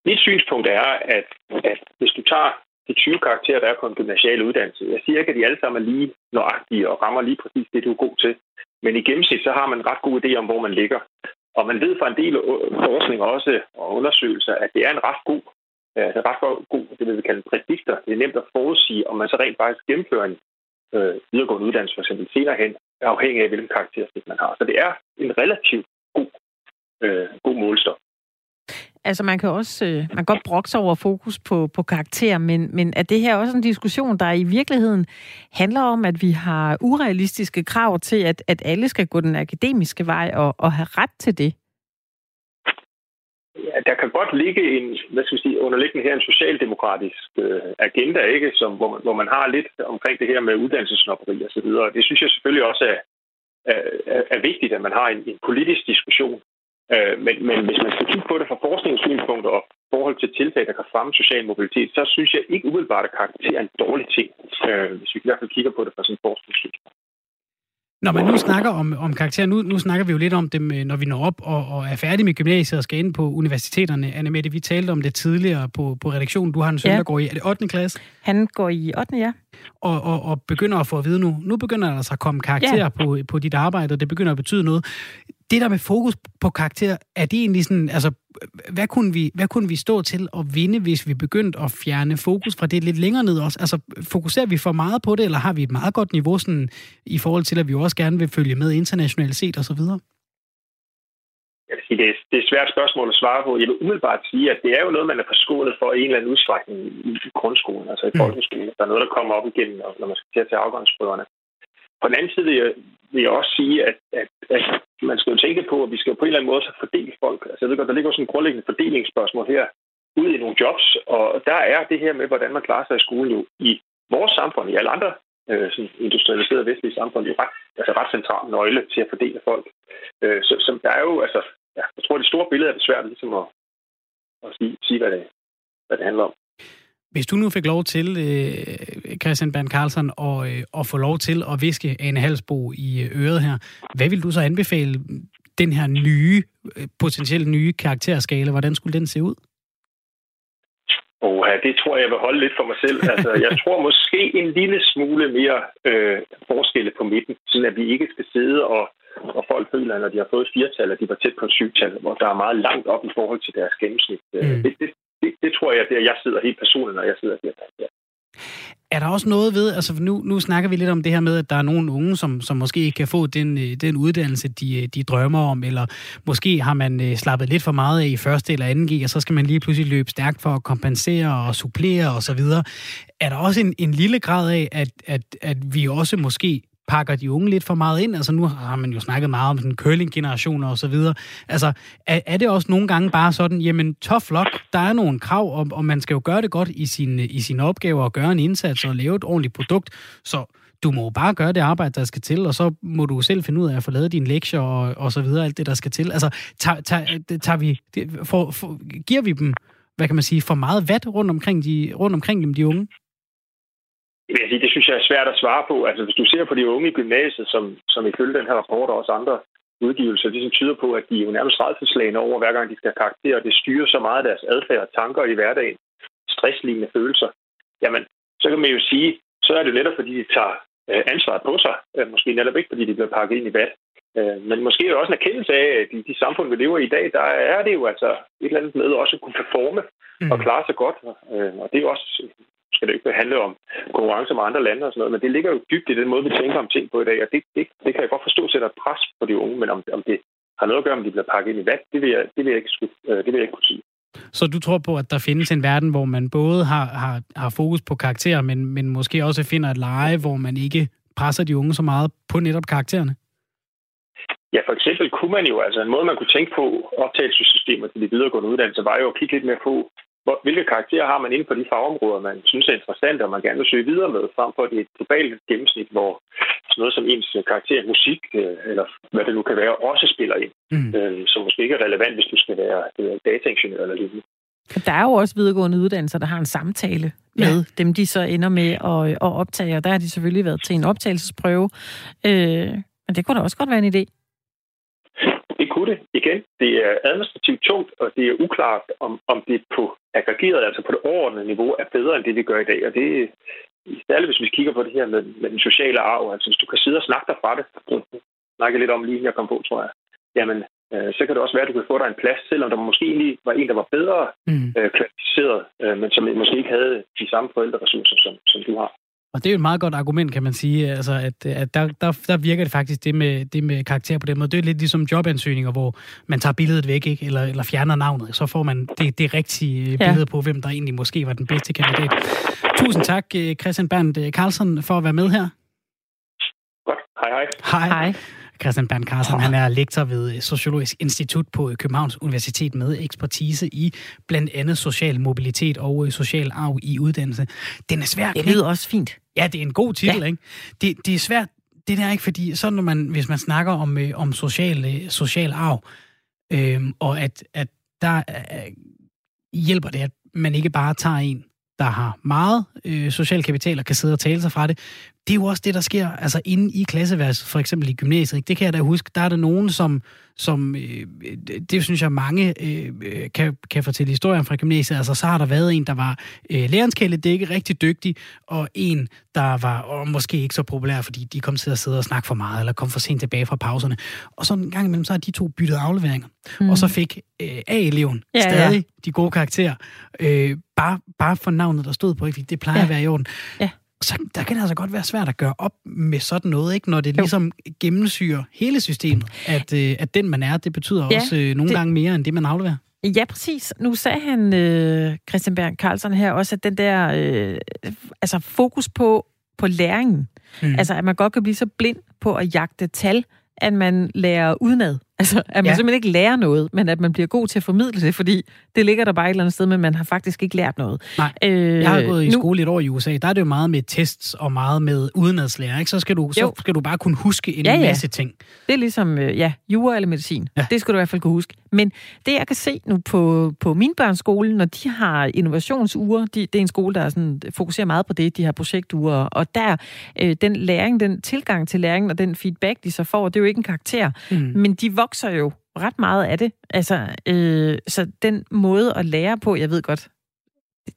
mit synspunkt er, at, at hvis du tager de 20 karakterer, der er på en gymnasial uddannelse, jeg siger ikke, at de alle sammen er lige nøjagtige og rammer lige præcis det, du er god til. Men i gennemsnit, så har man en ret god idé om, hvor man ligger. Og man ved fra en del forskning også og undersøgelser, at det er en ret god altså ret god, det vil vi kalde en prediktor. Det er nemt at forudsige, om man så rent faktisk gennemfører en øh, videregående uddannelse, for eksempel senere hen, afhængig af, hvilken karakteristik man har. Så det er en relativt god, øh, god målstok. Altså man kan også øh, man kan godt brokse over fokus på, på karakter, men, men er det her også en diskussion, der i virkeligheden handler om, at vi har urealistiske krav til, at, at alle skal gå den akademiske vej og, og have ret til det? Ja, der kan godt ligge en, hvad skal vi sige, underliggende her en socialdemokratisk øh, agenda, ikke, som, hvor, man, hvor man har lidt omkring det her med uddannelsesnopperi og så videre. Det synes jeg selvfølgelig også er, er, er vigtigt, at man har en, en politisk diskussion. Øh, men, men hvis man skal kigge på det fra forskningssynspunkt og forhold til tiltag, der kan fremme social mobilitet, så synes jeg ikke umiddelbart, at karakter er en dårlig ting, øh, hvis vi i hvert fald kigger på det fra sådan en forskningssynspunkt. Når man nu snakker om, om karakter, nu, nu snakker vi jo lidt om dem, når vi når op og, og er færdige med gymnasiet og skal ind på universiteterne. Anne Mette, vi talte om det tidligere på, på redaktionen. Du har en søn, ja. der går i, er det 8. klasse? Han går i 8. ja. Og, og, og begynder at få at vide nu, nu begynder der altså at komme karakterer ja. på, på dit arbejde, og det begynder at betyde noget det der med fokus på karakter, er det egentlig sådan, altså, hvad kunne, vi, hvad kunne vi stå til at vinde, hvis vi begyndte at fjerne fokus fra det lidt længere ned også? Altså, fokuserer vi for meget på det, eller har vi et meget godt niveau sådan, i forhold til, at vi også gerne vil følge med internationalt set osv.? Vil sige, det er, det er et svært spørgsmål at svare på. Jeg vil umiddelbart sige, at det er jo noget, man er forskånet for i en eller anden udstrækning i grundskolen, altså i mm. folkeskolen. Der er noget, der kommer op igennem, når man skal til at tage afgangsprøverne. På den anden side vil jeg, vil jeg også sige, at, at, at man skal jo tænke på, at vi skal på en eller anden måde så fordele folk. Altså, jeg ved godt, der ligger også en grundlæggende fordelingsspørgsmål her ud i nogle jobs, og der er det her med, hvordan man klarer sig i skolen jo i vores samfund, i alle andre øh, sådan industrialiserede vestlige samfund, jo ret, altså ret central nøgle til at fordele folk. Øh, så, så der er jo, altså, ja, jeg tror, det store billede er det svært ligesom at, at sige, sige hvad, det, hvad det handler om. Hvis du nu fik lov til, øh, Christian Bernd Carlsen, og, øh, at få lov til at viske Ane Halsbo i øh, øret her, hvad vil du så anbefale den her nye, øh, potentielt nye karakterskala? Hvordan skulle den se ud? Og ja, det tror jeg, jeg vil holde lidt for mig selv. Altså, jeg tror måske en lille smule mere øh, forskelle på midten, sådan at vi ikke skal sidde og, og folk føler, når de har fået firetal, at de var tæt på en syvtal, hvor der er meget langt op i forhold til deres gennemsnit. Mm. Det, det, det, det tror jeg, det er, jeg sidder helt personligt, når jeg sidder her. Er der også noget ved, altså nu, nu snakker vi lidt om det her med, at der er nogle unge, som, som måske ikke kan få den, øh, den uddannelse, de, øh, de drømmer om, eller måske har man øh, slappet lidt for meget af i første eller anden G, og så skal man lige pludselig løbe stærkt for at kompensere og supplere osv. Er der også en, en lille grad af, at, at, at vi også måske pakker de unge lidt for meget ind? Altså nu har man jo snakket meget om den curling-generationer og så videre. Altså er, er det også nogle gange bare sådan, jamen tough luck, der er nogle krav, og, og man skal jo gøre det godt i sin, i sine opgaver og gøre en indsats og lave et ordentligt produkt, så du må bare gøre det arbejde, der skal til, og så må du selv finde ud af at få lavet dine lektier og, og så videre, alt det, der skal til. Altså, tager, tager, tager vi, for, for, giver vi dem, hvad kan man sige, for meget vat rundt omkring, de, rundt omkring dem, de unge? Jeg sige, det synes jeg er svært at svare på. Altså, hvis du ser på de unge i gymnasiet, som, som ifølge den her rapport og også andre udgivelser, de som tyder på, at de er jo nærmest redselslagende over, hver gang de skal have karakter, og det styrer så meget af deres adfærd og tanker i hverdagen, stresslignende følelser, jamen, så kan man jo sige, så er det netop, fordi de tager øh, ansvaret på sig. Øh, måske netop ikke, fordi de bliver pakket ind i vat. Øh, men måske er det også en erkendelse af, at i de samfund, vi lever i i dag, der er det jo altså et eller andet med også at kunne performe og mm. klare sig godt. Og det er jo også skal det ikke handle om konkurrence med andre lande og sådan noget, men det ligger jo dybt i den måde, vi tænker om ting på i dag, og det, det, det kan jeg godt forstå sætter pres på de unge, men om, om det har noget at gøre, om de bliver pakket ind i vand, det vil jeg, det vil jeg, ikke, øh, det vil jeg ikke kunne sige. Så du tror på, at der findes en verden, hvor man både har, har, har fokus på karakterer, men, men måske også finder et leje, hvor man ikke presser de unge så meget på netop karaktererne? Ja, for eksempel kunne man jo, altså en måde, man kunne tænke på optagelsessystemer til de videregående uddannelser, var jo at kigge lidt mere på, hvor, hvilke karakterer har man inden for de fagområder, man synes er interessante, og man gerne vil søge videre med, frem for det globale gennemsnit, hvor sådan noget som ens karakter musik, øh, eller hvad det nu kan være, også spiller ind, mm. øh, som måske ikke er relevant, hvis du skal være øh, dataingeniør eller lignende. Der er jo også videregående uddannelser, der har en samtale med ja. dem, de så ender med at, at optage, og der har de selvfølgelig været til en optagelsesprøve. Øh, men det kunne da også godt være en idé. Kunne det. Igen, det er administrativt tungt, og det er uklart, om, om det på aggregeret, altså på det overordnede niveau, er bedre end det, vi gør i dag. Og det er særligt, hvis vi kigger på det her med, med den sociale arv. Altså, hvis du kan sidde og snakke dig fra det, snakke lidt om lige jeg kom på, tror jeg, jamen, øh, så kan det også være, at du kan få dig en plads, selvom der måske egentlig var en, der var bedre mm. øh, kvalificeret, øh, men som måske ikke havde de samme forældreressourcer, som, som du har. Og det er jo et meget godt argument, kan man sige, altså, at, at der, der, der virker det faktisk det med, det med karakter på den måde. Det er lidt ligesom jobansøgninger, hvor man tager billedet væk, ikke? Eller, eller fjerner navnet. Så får man det, det rigtige ja. billede på, hvem der egentlig måske var den bedste kandidat. Tusind tak, øh, Christian Bernd øh, Carlsen, for at være med her. Godt. Hej hej. Hej. hej. Christian Bernd Carlsen, han er lektor ved Sociologisk Institut på Københavns Universitet med ekspertise i blandt andet social mobilitet og øh, social arv i uddannelse. Den er svær. Det lyder også fint. Ja, det er en god titel, ja. ikke? Det, det er svært, det der ikke, fordi så når man, hvis man snakker om, øh, om social, øh, social arv, øh, og at, at der øh, hjælper det, at man ikke bare tager en, der har meget øh, social kapital og kan sidde og tale sig fra det, det er jo også det, der sker altså inde i klasseværelset, for eksempel i gymnasiet. Ikke? Det kan jeg da huske. Der er der nogen, som, som øh, det synes jeg mange øh, kan, kan fortælle historien fra gymnasiet. Altså, så har der været en, der var øh, lærerens ikke rigtig dygtig, og en, der var og måske ikke så populær, fordi de kom til at sidde og snakke for meget, eller kom for sent tilbage fra pauserne. Og så en gang imellem, så har de to byttet afleveringer. Mm. Og så fik øh, A-eleven ja, stadig ja. de gode karakterer. Øh, bare, bare for navnet, der stod på, ikke? det plejer ja. at være i orden. Ja så der kan det altså godt være svært at gøre op med sådan noget, ikke? når det jo. ligesom gennemsyrer hele systemet, at, øh, at den man er, det betyder ja, også øh, nogle det... gange mere end det, man afleverer. Ja, præcis. Nu sagde han, øh, Christian Berg Carlsen her også, at den der øh, altså fokus på, på læringen, mm. altså at man godt kan blive så blind på at jagte tal, at man lærer udenad. Altså, at man ja. simpelthen ikke lærer noget, men at man bliver god til at formidle det, fordi det ligger der bare et eller andet sted, men man har faktisk ikke lært noget. Nej, øh, jeg har gået i nu... skole et år i USA, der er det jo meget med tests og meget med udenadslærer, ikke? Så skal du, så skal du bare kunne huske en ja, ja. masse ting. Det er ligesom, øh, ja, jura eller medicin. Ja. Det skal du i hvert fald kunne huske. Men det, jeg kan se nu på, på min børns skole, når de har innovationsuger, de, det er en skole, der sådan, fokuserer meget på det, de har projektuger, og der, øh, den læring, den tilgang til læringen og den feedback, de så får, det er jo ikke en karakter, mm. men de vokser jo ret meget af det. Altså, øh, så den måde at lære på, jeg ved godt,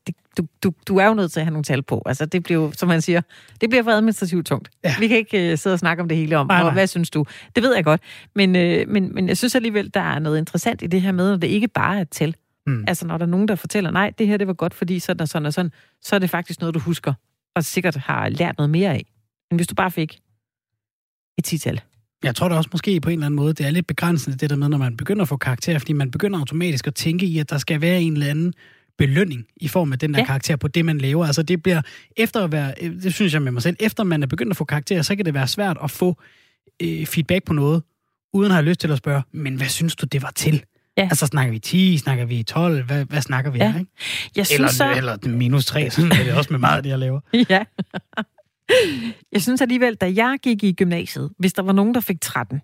det, du, du, du er jo nødt til at have nogle tal på. Altså, det bliver jo, som man siger, det bliver for administrativt tungt. Ja. Vi kan ikke uh, sidde og snakke om det hele om, nej, nej. hvad synes du? Det ved jeg godt. Men, uh, men, men jeg synes alligevel, der er noget interessant i det her med, at det ikke bare er et tal. Mm. Altså, når der er nogen, der fortæller, nej, det her det var godt, fordi sådan og sådan og sådan, så er det faktisk noget, du husker, og sikkert har lært noget mere af, end hvis du bare fik et tital. Jeg tror da også måske på en eller anden måde, det er lidt begrænsende det der med, når man begynder at få karakter, fordi man begynder automatisk at tænke i, at der skal være en eller anden belønning i form af den der ja. karakter på det, man laver. Altså det bliver, efter at være, det synes jeg med mig selv, efter man er begyndt at få karakter, så kan det være svært at få øh, feedback på noget, uden at have lyst til at spørge, men hvad synes du, det var til? Ja. Altså snakker vi 10, snakker vi 12, hvad, hvad snakker vi ja. her, ikke? Jeg synes eller, så... eller minus 3, sådan er det også med meget, det jeg laver. Ja. Jeg synes alligevel, da jeg gik i gymnasiet, hvis der var nogen, der fik 13,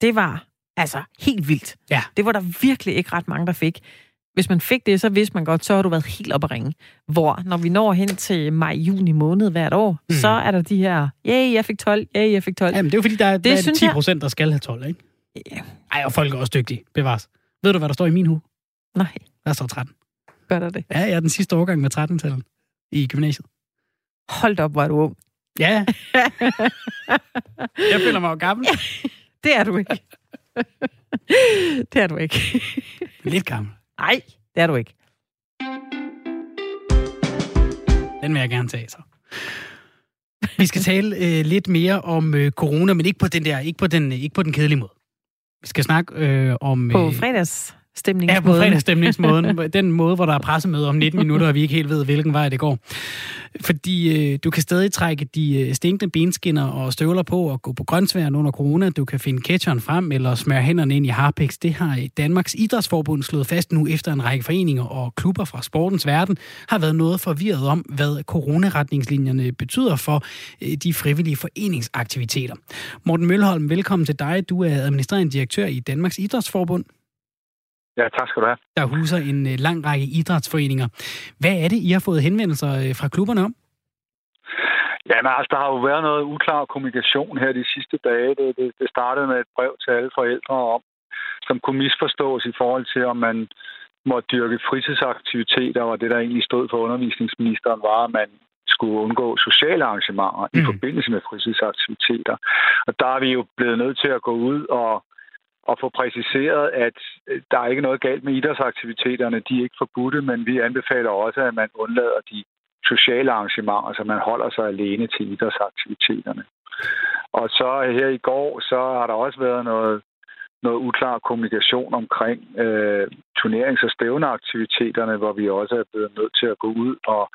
det var altså helt vildt. Ja. Det var der virkelig ikke ret mange, der fik. Hvis man fik det, så vidste man godt, så har du været helt op at ringe. Hvor når vi når hen til maj-juni måned hvert år, mm. så er der de her, ja, yeah, jeg fik 12, ja, yeah, jeg fik 12. Jamen, det er jo fordi, der er, det, er 10 procent, der skal have 12, ikke? Ja. Ej, og folk er også dygtige, bevares. Ved du, hvad der står i min hue? Nej. Der står 13. Gør der det? Ja, jeg er den sidste årgang med 13-tallet i gymnasiet. Hold op, hvor er du ung. Ja. jeg føler mig jo gammel. det er du ikke. det er du ikke. Lidt gammel. Nej, det er du ikke. Den vil jeg gerne tage, så. Vi skal tale øh, lidt mere om øh, corona, men ikke på den der, ikke på den, ikke på den kedelige måde. Vi skal snakke øh, om... På øh, fredags stemningsmåden. Ja, på fredagsstemningsmåden. den måde, hvor der er pressemøde om 19 minutter, og vi ikke helt ved, hvilken vej det går. Fordi øh, du kan stadig trække de øh, stinkende benskinner og støvler på og gå på grøntsværen under corona. Du kan finde ketchupen frem eller smøre hænderne ind i Harpex. Det har øh, Danmarks Idrætsforbund slået fast nu efter en række foreninger og klubber fra sportens verden har været noget forvirret om, hvad coronaretningslinjerne betyder for øh, de frivillige foreningsaktiviteter. Morten Mølholm, velkommen til dig. Du er administrerende direktør i Danmarks Idrætsforbund. Ja, tak skal du have. Der huser en øh, lang række idrætsforeninger. Hvad er det, I har fået henvendelser øh, fra klubberne om? Ja, men altså, der har jo været noget uklar kommunikation her de sidste dage. Det, det, det startede med et brev til alle forældre om, som kunne misforstås i forhold til, om man måtte dyrke fritidsaktiviteter, og det, der egentlig stod for undervisningsministeren, var, at man skulle undgå sociale arrangementer mm. i forbindelse med fritidsaktiviteter. Og der er vi jo blevet nødt til at gå ud og at få præciseret, at øh, der er ikke noget galt med idrætsaktiviteterne. De er ikke forbudte, men vi anbefaler også, at man undlader de sociale arrangementer, så man holder sig alene til idrætsaktiviteterne. Og så her i går, så har der også været noget, noget uklar kommunikation omkring øh, turnerings- og stævneaktiviteterne, hvor vi også er blevet nødt til at gå ud og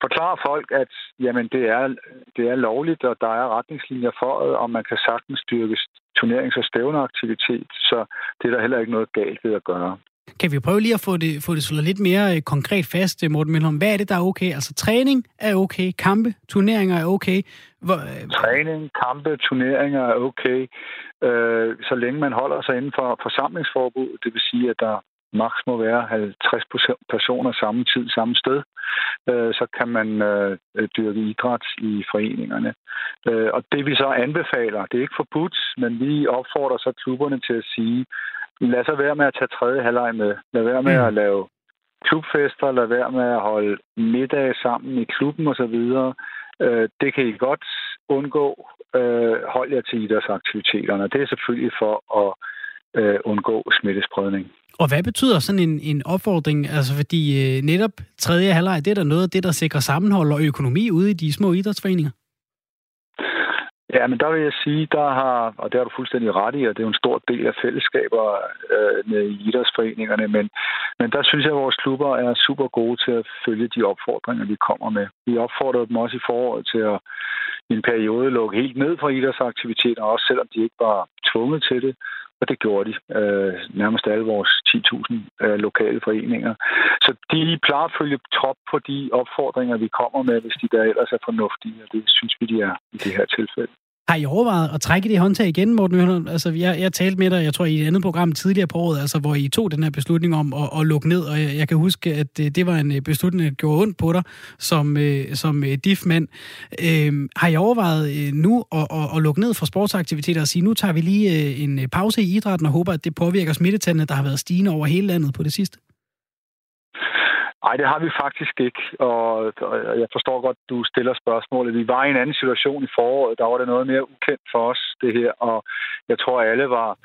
forklare folk, at jamen, det, er, det er lovligt, og der er retningslinjer for, og man kan sagtens styrke turnerings- og stævneaktivitet, så det er der heller ikke noget galt ved at gøre. Kan vi prøve lige at få det, få det slået lidt mere øh, konkret fast, øh, Morten Mølholm? Hvad er det, der er okay? Altså træning er okay, kampe, turneringer er okay. Hvor, øh... Træning, kampe, turneringer er okay, øh, så længe man holder sig inden for forsamlingsforbud. Det vil sige, at der maks må være 50 personer samme tid, samme sted, øh, så kan man øh, dyrke idræt i foreningerne. Øh, og det vi så anbefaler, det er ikke forbudt, men vi opfordrer så klubberne til at sige, lad så være med at tage tredje halvleg med. Lad være med mm. at lave klubfester, lad være med at holde middag sammen i klubben osv. Øh, det kan I godt undgå. Øh, hold jer til idrætsaktiviteterne. Det er selvfølgelig for at øh, undgå smittespredning. Og hvad betyder sådan en, en opfordring? Altså fordi øh, netop tredje halvleg, det er der noget af det, der sikrer sammenhold og økonomi ude i de små idrætsforeninger? Ja, men der vil jeg sige, der har, og det har du fuldstændig ret i, og det er jo en stor del af fællesskaber øh, med idrætsforeningerne, men, men der synes jeg, at vores klubber er super gode til at følge de opfordringer, vi kommer med. Vi opfordrede dem også i foråret til at i en periode lukke helt ned for idrætsaktiviteter, også selvom de ikke var tvunget til det. Og det gjorde de. Øh, nærmest alle vores 10.000 øh, lokale foreninger. Så de plejer at følge trop på de opfordringer, vi kommer med, hvis de der ellers er fornuftige, og det synes vi, de er i det her tilfælde. Har I overvejet at trække det håndtag igen, Morten Møller? Altså, jeg, jeg talte med dig, jeg tror, i et andet program tidligere på året, altså, hvor I tog den her beslutning om at, at lukke ned, og jeg, jeg kan huske, at det, det var en øh, beslutning, der gjorde ondt på dig som, øh, som øh, diff-mand. Øh, har I overvejet øh, nu at, at, at lukke ned for sportsaktiviteter og sige, nu tager vi lige en pause i idrætten og håber, at det påvirker smittetallene, der har været stigende over hele landet på det sidste? Nej, det har vi faktisk ikke, og jeg forstår godt, du stiller spørgsmålet. Vi var i en anden situation i foråret, der var det noget mere ukendt for os, det her, og jeg tror, alle var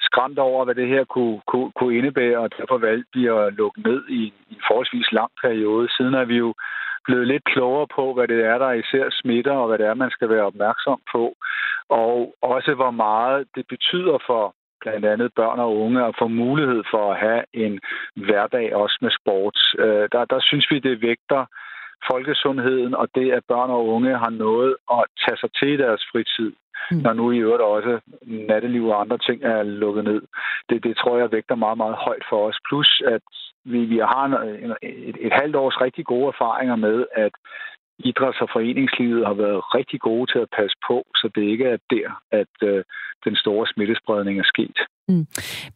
skræmt over, hvad det her kunne, kunne, kunne indebære, og derfor valgte vi at lukke ned i, i en forholdsvis lang periode. Siden er vi jo blevet lidt klogere på, hvad det er, der især smitter, og hvad det er, man skal være opmærksom på, og også hvor meget det betyder for blandt andet børn og unge at få mulighed for at have en hverdag også med sport. Øh, der, der synes vi, det vægter folkesundheden og det, at børn og unge har noget at tage sig til i deres fritid, mm. når nu i øvrigt også natteliv og andre ting er lukket ned. Det, det tror jeg vægter meget, meget højt for os. Plus, at vi, vi har en, et, et halvt års rigtig gode erfaringer med, at idræts- og foreningslivet har været rigtig gode til at passe på, så det ikke er der, at øh, den store smittespredning er sket. Mm.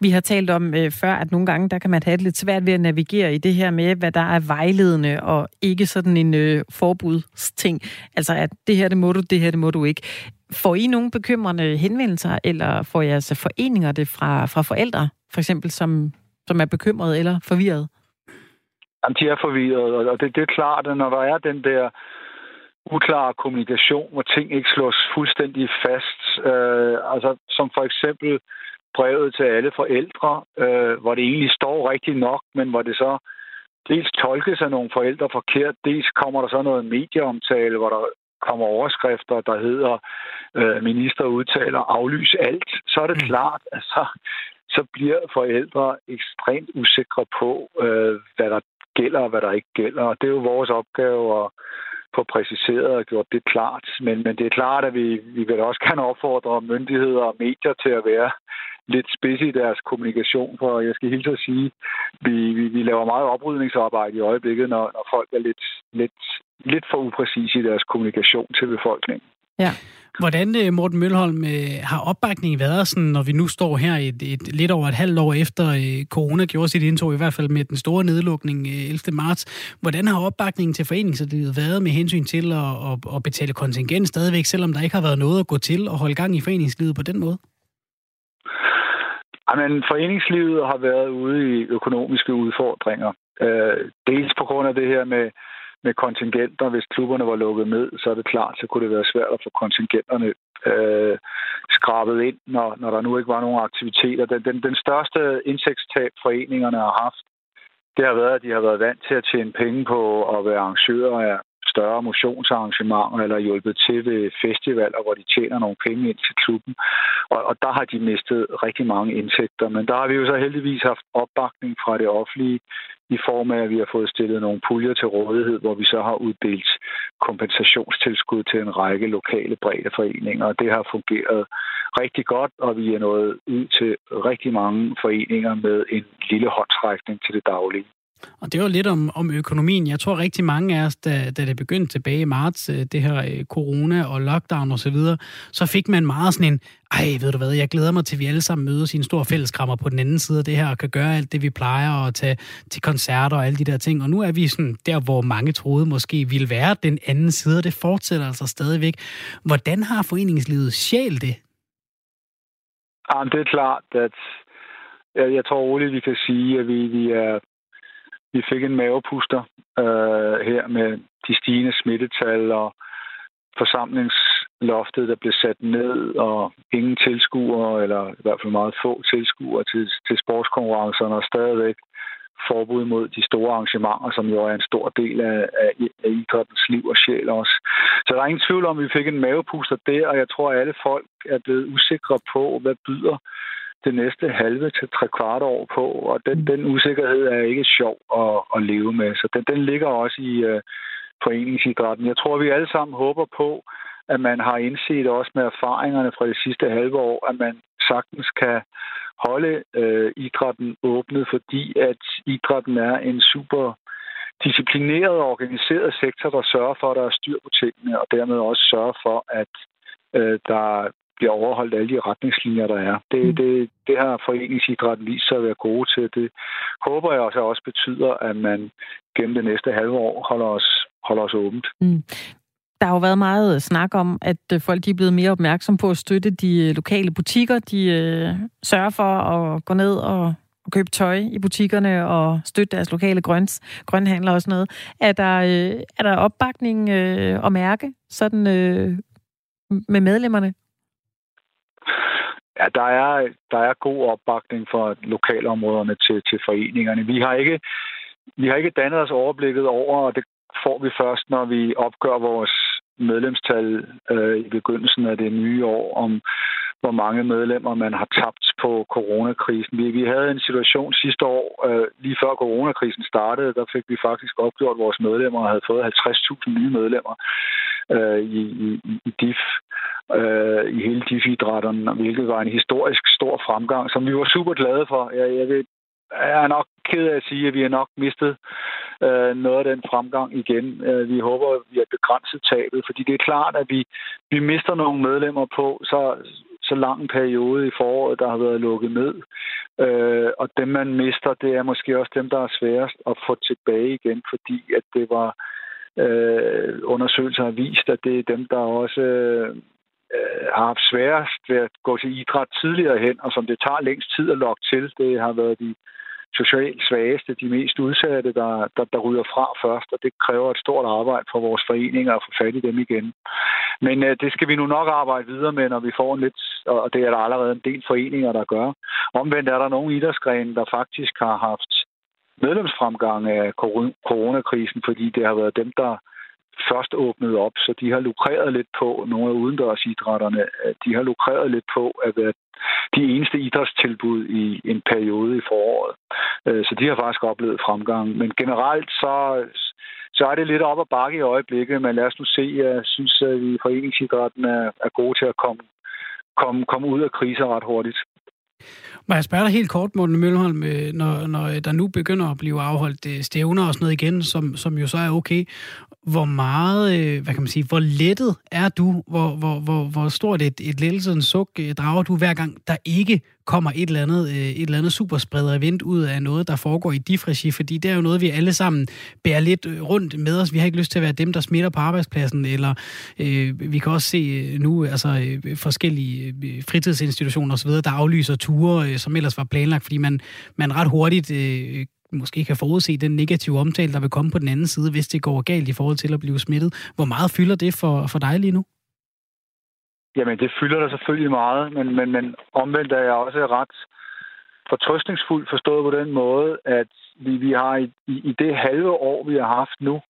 Vi har talt om øh, før, at nogle gange der kan man have det lidt svært ved at navigere i det her med, hvad der er vejledende, og ikke sådan en øh, forbudsting. Altså, at det her, det må du, det her, det må du ikke. Får I nogle bekymrende henvendelser, eller får jeres foreninger det fra, fra forældre, for eksempel, som, som er bekymrede eller forvirret? Jamen, de er forvirret, og det, det er klart, at når der er den der uklare kommunikation, hvor ting ikke slås fuldstændig fast, øh, altså som for eksempel brevet til alle forældre, øh, hvor det egentlig står rigtigt nok, men hvor det så dels tolkes af nogle forældre forkert, dels kommer der så noget medieomtale, hvor der kommer overskrifter, der hedder øh, minister udtaler aflys alt, så er det mm. klart, at så, så bliver forældre ekstremt usikre på, øh, hvad der gælder og hvad der ikke gælder. Og det er jo vores opgave at få præciseret og gjort det klart. Men, men det er klart, at vi, vi vil også gerne opfordre myndigheder og medier til at være lidt spids i deres kommunikation, for jeg skal hilse at sige, vi, vi, vi laver meget oprydningsarbejde i øjeblikket, når, når folk er lidt, lidt, lidt for upræcise i deres kommunikation til befolkningen. Ja. Hvordan, øh, Morten Mølholm, øh, har opbakningen været, sådan, når vi nu står her et, et, lidt over et halvt år efter øh, corona gjorde sit indtog, i hvert fald med den store nedlukning 11. marts. Hvordan har opbakningen til foreningslivet været med hensyn til at, at, at betale kontingent stadigvæk, selvom der ikke har været noget at gå til og holde gang i foreningslivet på den måde? Jamen, foreningslivet har været ude i økonomiske udfordringer. dels på grund af det her med med kontingenter. Hvis klubberne var lukket ned, så er det klart, så kunne det være svært at få kontingenterne øh, skrabet ind, når, når der nu ikke var nogen aktiviteter. Den, den, den største indtægtstab, foreningerne har haft, det har været, at de har været vant til at tjene penge på at være arrangører af større motionsarrangementer eller hjulpet til ved festivaler, hvor de tjener nogle penge ind til klubben. Og, og der har de mistet rigtig mange indtægter. Men der har vi jo så heldigvis haft opbakning fra det offentlige i form af, at vi har fået stillet nogle puljer til rådighed, hvor vi så har uddelt kompensationstilskud til en række lokale breddeforeninger. Og det har fungeret rigtig godt, og vi er nået ud til rigtig mange foreninger med en lille håndtrækning til det daglige. Og det var lidt om, om økonomien. Jeg tror rigtig mange af os, da, da det begyndte tilbage i marts, øh, det her øh, corona og lockdown osv., så, så fik man meget sådan en, ej, ved du hvad, jeg glæder mig til, at vi alle sammen mødes i en stor fælleskrammer på den anden side af det her, og kan gøre alt det, vi plejer, og tage til koncerter og alle de der ting. Og nu er vi sådan der, hvor mange troede måske ville være den anden side, og det fortsætter altså stadigvæk. Hvordan har foreningslivet sjæl det? Ja, det er klart, at jeg, jeg tror roligt, vi kan sige, at vi, vi er vi fik en mavepuster øh, her med de stigende smittetal og forsamlingsloftet, der blev sat ned, og ingen tilskuere, eller i hvert fald meget få tilskuere til, til sportskonkurrencerne, og stadigvæk forbud mod de store arrangementer, som jo er en stor del af, af, af idrættens liv og sjæl også. Så der er ingen tvivl om, at vi fik en mavepuster der, og jeg tror, at alle folk er blevet usikre på, hvad byder det næste halve til tre kvart år på, og den, mm. den usikkerhed er ikke sjov at, at leve med. Så den, den ligger også i uh, foreningsidrætten. Jeg tror, vi alle sammen håber på, at man har indset også med erfaringerne fra det sidste halve år, at man sagtens kan holde uh, idrætten åbnet, fordi at idrætten er en super disciplineret og organiseret sektor, der sørger for, at der er styr på tingene, og dermed også sørger for, at uh, der bliver overholdt alle de retningslinjer, der er. Det, mm. det, det har foreningsidrætten vist sig at være gode til. Det håber jeg også, også betyder, at man gennem det næste halve år holder os, holder os åbent. Mm. Der har jo været meget snak om, at øh, folk de er blevet mere opmærksom på at støtte de øh, lokale butikker. De øh, sørger for at gå ned og købe tøj i butikkerne og støtte deres lokale grøns, grønhandler og sådan noget. Er der, øh, er der opbakning øh, at mærke sådan øh, med medlemmerne? Ja, der er, der er god opbakning for lokalområderne til, til foreningerne. Vi har ikke vi har ikke dannet os overblikket over, og det får vi først, når vi opgør vores medlemstal øh, i begyndelsen af det nye år, om hvor mange medlemmer man har tabt på coronakrisen. Vi, vi havde en situation sidste år, øh, lige før coronakrisen startede, der fik vi faktisk opgjort vores medlemmer og havde fået 50.000 nye medlemmer øh, i, i, i DIF, øh, i hele DIF-idrætterne, hvilket var en historisk stor fremgang, som vi var super glade for. Jeg, jeg ved, jeg er nok ked af at sige, at vi har nok mistet øh, noget af den fremgang igen. Øh, vi håber, at vi har begrænset tabet, fordi det er klart, at vi, vi mister nogle medlemmer på så, så lang en periode i foråret, der har været lukket ned. Øh, og dem, man mister, det er måske også dem, der er sværest at få tilbage igen, fordi at det var øh, undersøgelser har vist, at det er dem, der også øh, har haft sværest ved at gå til idræt tidligere hen, og som det tager længst tid at lokke til. Det har været de socialt svageste, de mest udsatte, der, der, der ryger fra først, og det kræver et stort arbejde for vores foreninger at få fat i dem igen. Men øh, det skal vi nu nok arbejde videre med, når vi får en lidt, og det er der allerede en del foreninger, der gør. Omvendt er der nogle idrætsgrene, der faktisk har haft medlemsfremgang af coronakrisen, fordi det har været dem, der først åbnede op, så de har lukreret lidt på, nogle af udendørsidrætterne, de har lukreret lidt på at være de eneste idrætstilbud i en periode i foråret. Øh, så de har faktisk oplevet fremgang. Men generelt så, så er det lidt op ad bakke i øjeblikket, men lad os nu se. Jeg synes, at vi i foreningsidrætten er, er gode til at komme, komme, komme ud af kriser ret hurtigt. Må jeg spørge dig helt kort, Morten Mølholm, øh, når, når øh, der nu begynder at blive afholdt øh, stævner og sådan noget igen, som, som jo så er okay, hvor meget, hvad kan man sige, hvor lettet er du, hvor, hvor, hvor, hvor stort et, et lettelsens suk drager du hver gang, der ikke kommer et eller andet, et eller andet superspreder event ud af noget, der foregår i difregi, fordi det er jo noget, vi alle sammen bærer lidt rundt med os. Vi har ikke lyst til at være dem, der smitter på arbejdspladsen, eller øh, vi kan også se nu altså, forskellige fritidsinstitutioner osv., der aflyser ture, som ellers var planlagt, fordi man, man ret hurtigt øh, måske kan forudse den negative omtale, der vil komme på den anden side, hvis det går galt i forhold til at blive smittet. Hvor meget fylder det for, for dig lige nu? Jamen, det fylder der selvfølgelig meget, men, men, men omvendt er jeg også ret fortrøstningsfuld forstået på den måde, at vi, vi har i, i, i det halve år, vi har haft nu,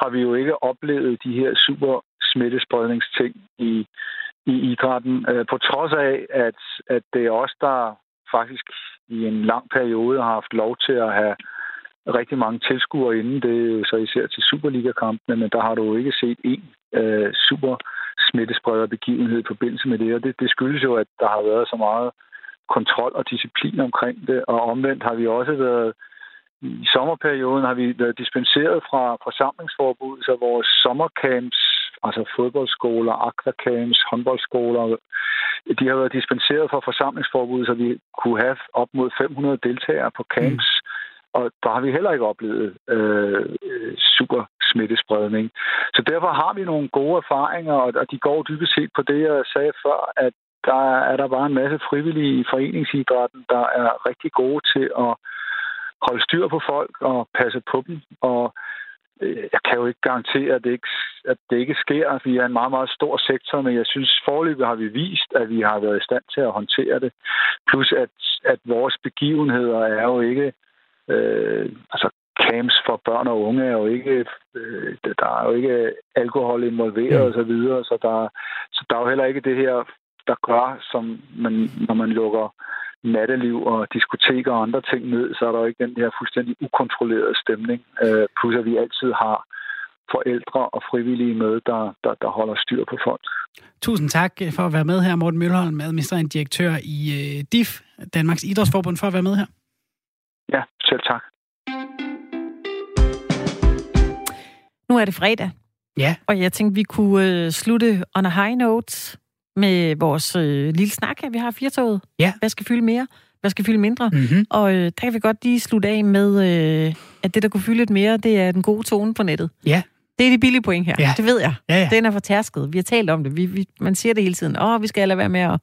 har vi jo ikke oplevet de her super smittespredningsting i, i idrætten, øh, på trods af, at, at det er os, der faktisk i en lang periode har haft lov til at have rigtig mange tilskuere inden. Det er så især til Superliga-kampene, men der har du jo ikke set en øh, super smittespreder begivenhed i forbindelse med det. Og det, det skyldes jo, at der har været så meget kontrol og disciplin omkring det. Og omvendt har vi også været i sommerperioden har vi været dispenseret fra forsamlingsforbud, så vores sommercamps altså fodboldskoler, aquacamps, håndboldskoler, de har været dispenseret fra forsamlingsforbud, så vi kunne have op mod 500 deltagere på camps. Mm. Og der har vi heller ikke oplevet øh, super smittespredning. Så derfor har vi nogle gode erfaringer, og de går dybest set på det, jeg sagde før, at der er der bare en masse frivillige i foreningsidrætten, der er rigtig gode til at holde styr på folk og passe på dem. Og jeg kan jo ikke garantere, at det ikke, at det ikke sker. Vi er en meget, meget stor sektor, men jeg synes, forløbet har vi vist, at vi har været i stand til at håndtere det. Plus, at, at vores begivenheder er jo ikke... Øh, altså, camps for børn og unge er jo ikke... Øh, der er jo ikke alkohol involveret mm. osv., så, videre, så, der, så der er jo heller ikke det her, der gør, som man, når man lukker natteliv og diskoteker og andre ting ned, så er der jo ikke den her fuldstændig ukontrollerede stemning. Øh, plus at vi altid har forældre og frivillige med, der, der, der holder styr på folk. Tusind tak for at være med her, Morten Mølholm, administrerende direktør i øh, DIF, Danmarks Idrætsforbund, for at være med her. Ja, selv tak. Nu er det fredag. Ja. Og jeg tænkte, vi kunne øh, slutte on a high note med vores øh, lille snak her. Vi har firtoget. Ja. Hvad skal fylde mere? Hvad skal fylde mindre? Mm-hmm. Og øh, der kan vi godt lige slutte af med, øh, at det, der kunne fylde lidt mere, det er den gode tone på nettet. Ja. Det er de billige point her. Ja. Det ved jeg. Ja, ja. Den er fortærsket. Vi har talt om det. Vi, vi, man siger det hele tiden. Åh, vi skal lade være med at,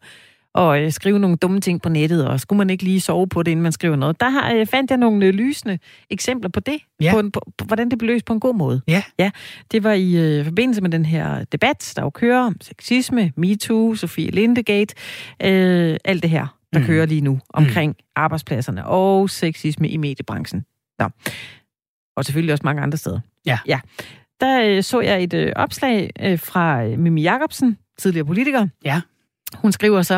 og øh, skrive nogle dumme ting på nettet, og skulle man ikke lige sove på det, inden man skriver noget. Der har, øh, fandt jeg nogle øh, lysende eksempler på det, ja. på, en, på, på, hvordan det blev løst på en god måde. Ja. ja det var i øh, forbindelse med den her debat, der jo kører om sexisme, MeToo, Sofie Lindegate, øh, alt det her, der mm. kører lige nu omkring mm. arbejdspladserne og sexisme i mediebranchen. Nå. Og selvfølgelig også mange andre steder. Ja. ja. Der øh, så jeg et øh, opslag øh, fra øh, Mimi Jacobsen, tidligere politiker. Ja. Hun skriver så,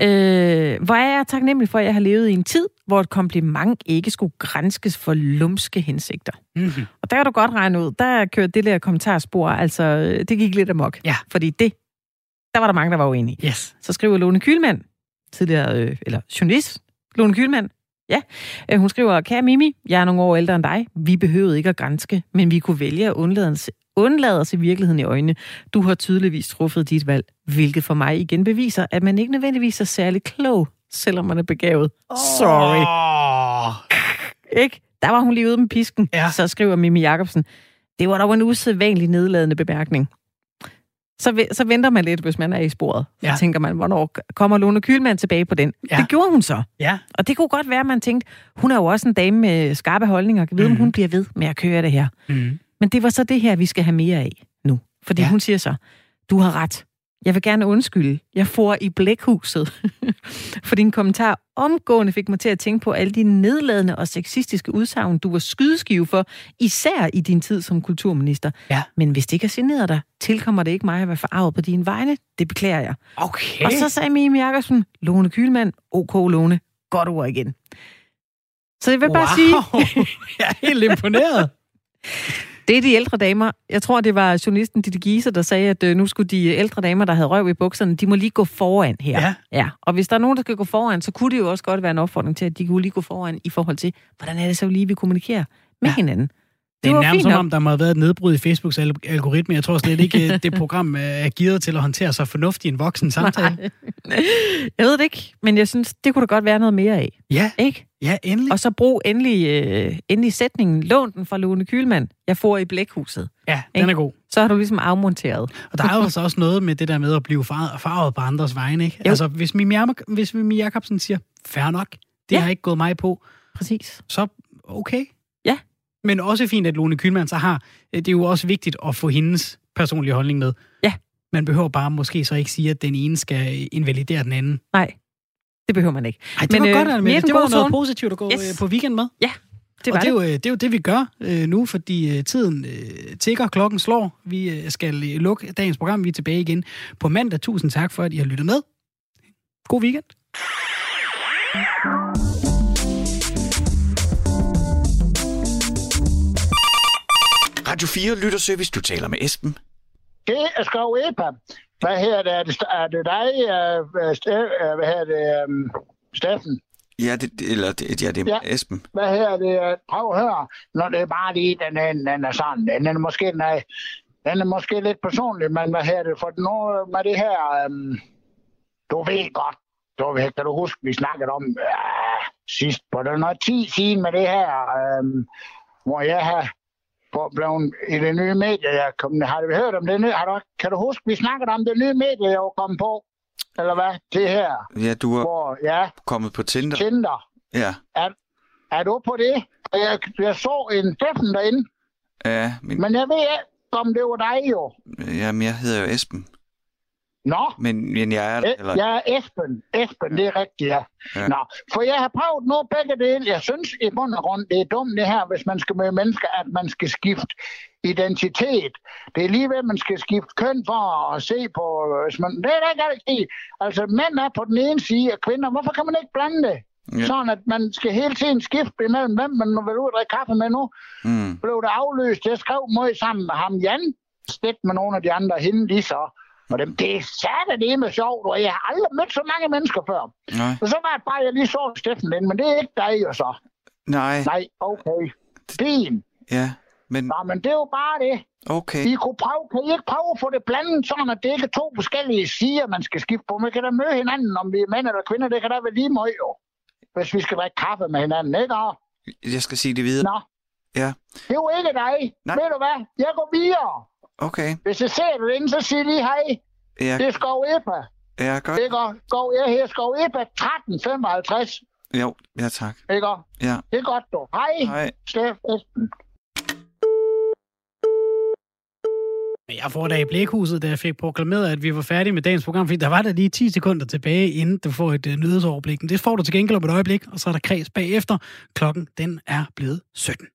øh, hvor er jeg taknemmelig for, at jeg har levet i en tid, hvor et kompliment ikke skulle grænskes for lumske hensigter. Mm-hmm. Og der kan du godt regne ud, der kørte det der kommentarspor, altså det gik lidt amok. Ja. Fordi det, der var der mange, der var uenige. Yes. Så skriver Lone Kylmand, tidligere, øh, eller journalist, Lone Kylmand, Ja, øh, hun skriver, kære Mimi, jeg er nogle år ældre end dig. Vi behøvede ikke at grænske, men vi kunne vælge at undlade, undlade os i virkeligheden i øjnene. Du har tydeligvis truffet dit valg, hvilket for mig igen beviser, at man ikke nødvendigvis er særlig klog, selvom man er begavet. Sorry. Ikke? Der var hun lige ude med pisken. Ja. Så skriver Mimi Jacobsen, det var dog en usædvanlig nedladende bemærkning så, så venter man lidt, hvis man er i sporet. Ja. Så tænker man, hvornår kommer Lone Kylmand tilbage på den? Ja. Det gjorde hun så. Ja. Og det kunne godt være, at man tænkte, hun er jo også en dame med skarpe holdninger. Kan vide, mm. om mhm. hun bliver ved med at køre det her. Mm. Men det var så det her, vi skal have mere af nu. Fordi ja. hun siger så, du har ret. Jeg vil gerne undskylde. Jeg får i blækhuset. For din kommentar omgående fik mig til at tænke på alle de nedladende og sexistiske udsagn, du var skydeskive for, især i din tid som kulturminister. Ja. Men hvis det ikke har generet dig, tilkommer det ikke mig at være forarvet på dine vegne. Det beklager jeg. Okay. Og så sagde Mimi Jakobsen, Lone Kylmand, OK Lone, godt ord igen. Så jeg vil wow. bare sige... jeg er helt imponeret. Det er de ældre damer. Jeg tror, det var journalisten Ditte Giese, der sagde, at øh, nu skulle de ældre damer, der havde røv i bukserne, de må lige gå foran her. Ja. ja. Og hvis der er nogen, der skal gå foran, så kunne det jo også godt være en opfordring til, at de kunne lige gå foran i forhold til, hvordan er det så lige, vi kommunikerer med ja. hinanden. Det, det er nærmest som om, der må have været et nedbrud i Facebooks algoritme. Jeg tror slet ikke, det program er gearet til at håndtere så fornuftigt en voksen samtale. Nej. Jeg ved det ikke, men jeg synes, det kunne der godt være noget mere af. Ja, ikke? Ja endelig. Og så brug endelig, øh, endelig sætningen, lån den fra Lone Kylmand. Jeg får i blækhuset. Ja, ikke? den er god. Så har du ligesom afmonteret. Og der er jo altså også noget med det der med at blive farvet på andres vegne. Ikke? Jo. Altså, hvis Mimi, hvis Mimi Jacobsen siger, fair nok, det ja. har ikke gået mig på. Præcis. Så okay. Ja, men også fint, at Lone Kylman så har... Øh, det er jo også vigtigt at få hendes personlige holdning med. Ja. Man behøver bare måske så ikke sige, at den ene skal invalidere den anden. Nej, det behøver man ikke. Ej, det Men, var øh, godt, Anne, det var noget zone. positivt at gå yes. Øh, på weekend med. Ja, det var og det. Er jo, det er jo det, vi gør øh, nu, fordi øh, tiden øh, tigger, klokken slår. Vi øh, skal lukke dagens program. Vi er tilbage igen på mandag. Tusind tak for, at I har lyttet med. God weekend. Radio 4 Lytterservice, du taler med Esben. Det er Skov Epa. Hvad her det? Er det, er det dig, uh, hvad her det, um, Steffen? Ja, det, eller det, ja, det er ja. Esben. Hvad her det? Prøv at høre, når det er bare lige, den er, den er sådan, den er måske, den er, den er måske lidt personlig, men hvad her det? For nu med det her, um, du ved godt, du ved, kan du huske, vi snakkede om uh, sidst på den noget 10 siden med det her, um, hvor jeg har på, blevet i det nye medie, jeg kom, har du hørt om det nye? Har du, kan du huske, vi snakkede om det nye medie, jeg var kommet på? Eller hvad? Det her. Ja, du er hvor, ja, kommet på Tinder. Tinder. Ja. Er, er du på det? Jeg, jeg så en Steffen derinde. Ja, men... Men jeg ved ikke, om det var dig jo. Jamen, jeg hedder jo Esben. Nå. Men, men jeg er... Eller... Jeg er Esben. Esben, det er rigtigt, ja. ja. Nå, for jeg har prøvet nu begge dele. Jeg synes i bund og grund, det er dumt det her, hvis man skal møde mennesker, at man skal skifte identitet. Det er lige ved, at man skal skifte køn for at se på... Hvis man... Det er da ikke altid. Altså, mænd er på den ene side, og kvinder, hvorfor kan man ikke blande det? Ja. Sådan at man skal hele tiden skifte imellem, hvem man vil ud og drikke kaffe med nu. Mm. Blev det afløst. Jeg skrev meget sammen med ham, Jan. Sted med nogle af de andre, hende lige så. Og dem, det er det med sjovt, og jeg har aldrig mødt så mange mennesker før. Nej. Og så var det bare, jeg lige så Steffen ind, men det er ikke dig jo så. Nej. Nej, okay. Fint. Ja, men... Nå, men det er jo bare det. Okay. I kunne prøve, kan I ikke prøve at få det blandet, sådan at det ikke er to forskellige sider, man skal skifte på? Man kan da møde hinanden, om vi er mænd eller kvinder. Det kan da være lige meget jo. Hvis vi skal drikke kaffe med hinanden, ikke? Jeg skal sige det videre. Nå. Ja. Det er jo ikke dig. Nej. Ved du hvad? Jeg går videre. Okay. Hvis jeg ser dig inde, så siger lige hej. Ja. Det er Skov Epa. Ja, godt. Ikke? Gå, jeg her skov Ebba 1355. Jo, ja tak. Ikke? Ja. Det er godt, du. Hej. Hej. Steff Esben. Jeg får da i blækhuset, da jeg fik proklameret, at vi var færdige med dagens program, fordi der var der lige 10 sekunder tilbage, inden du får et uh, nyhedsoverblik. Men det får du til gengæld om et øjeblik, og så er der kreds bagefter. Klokken, den er blevet 17.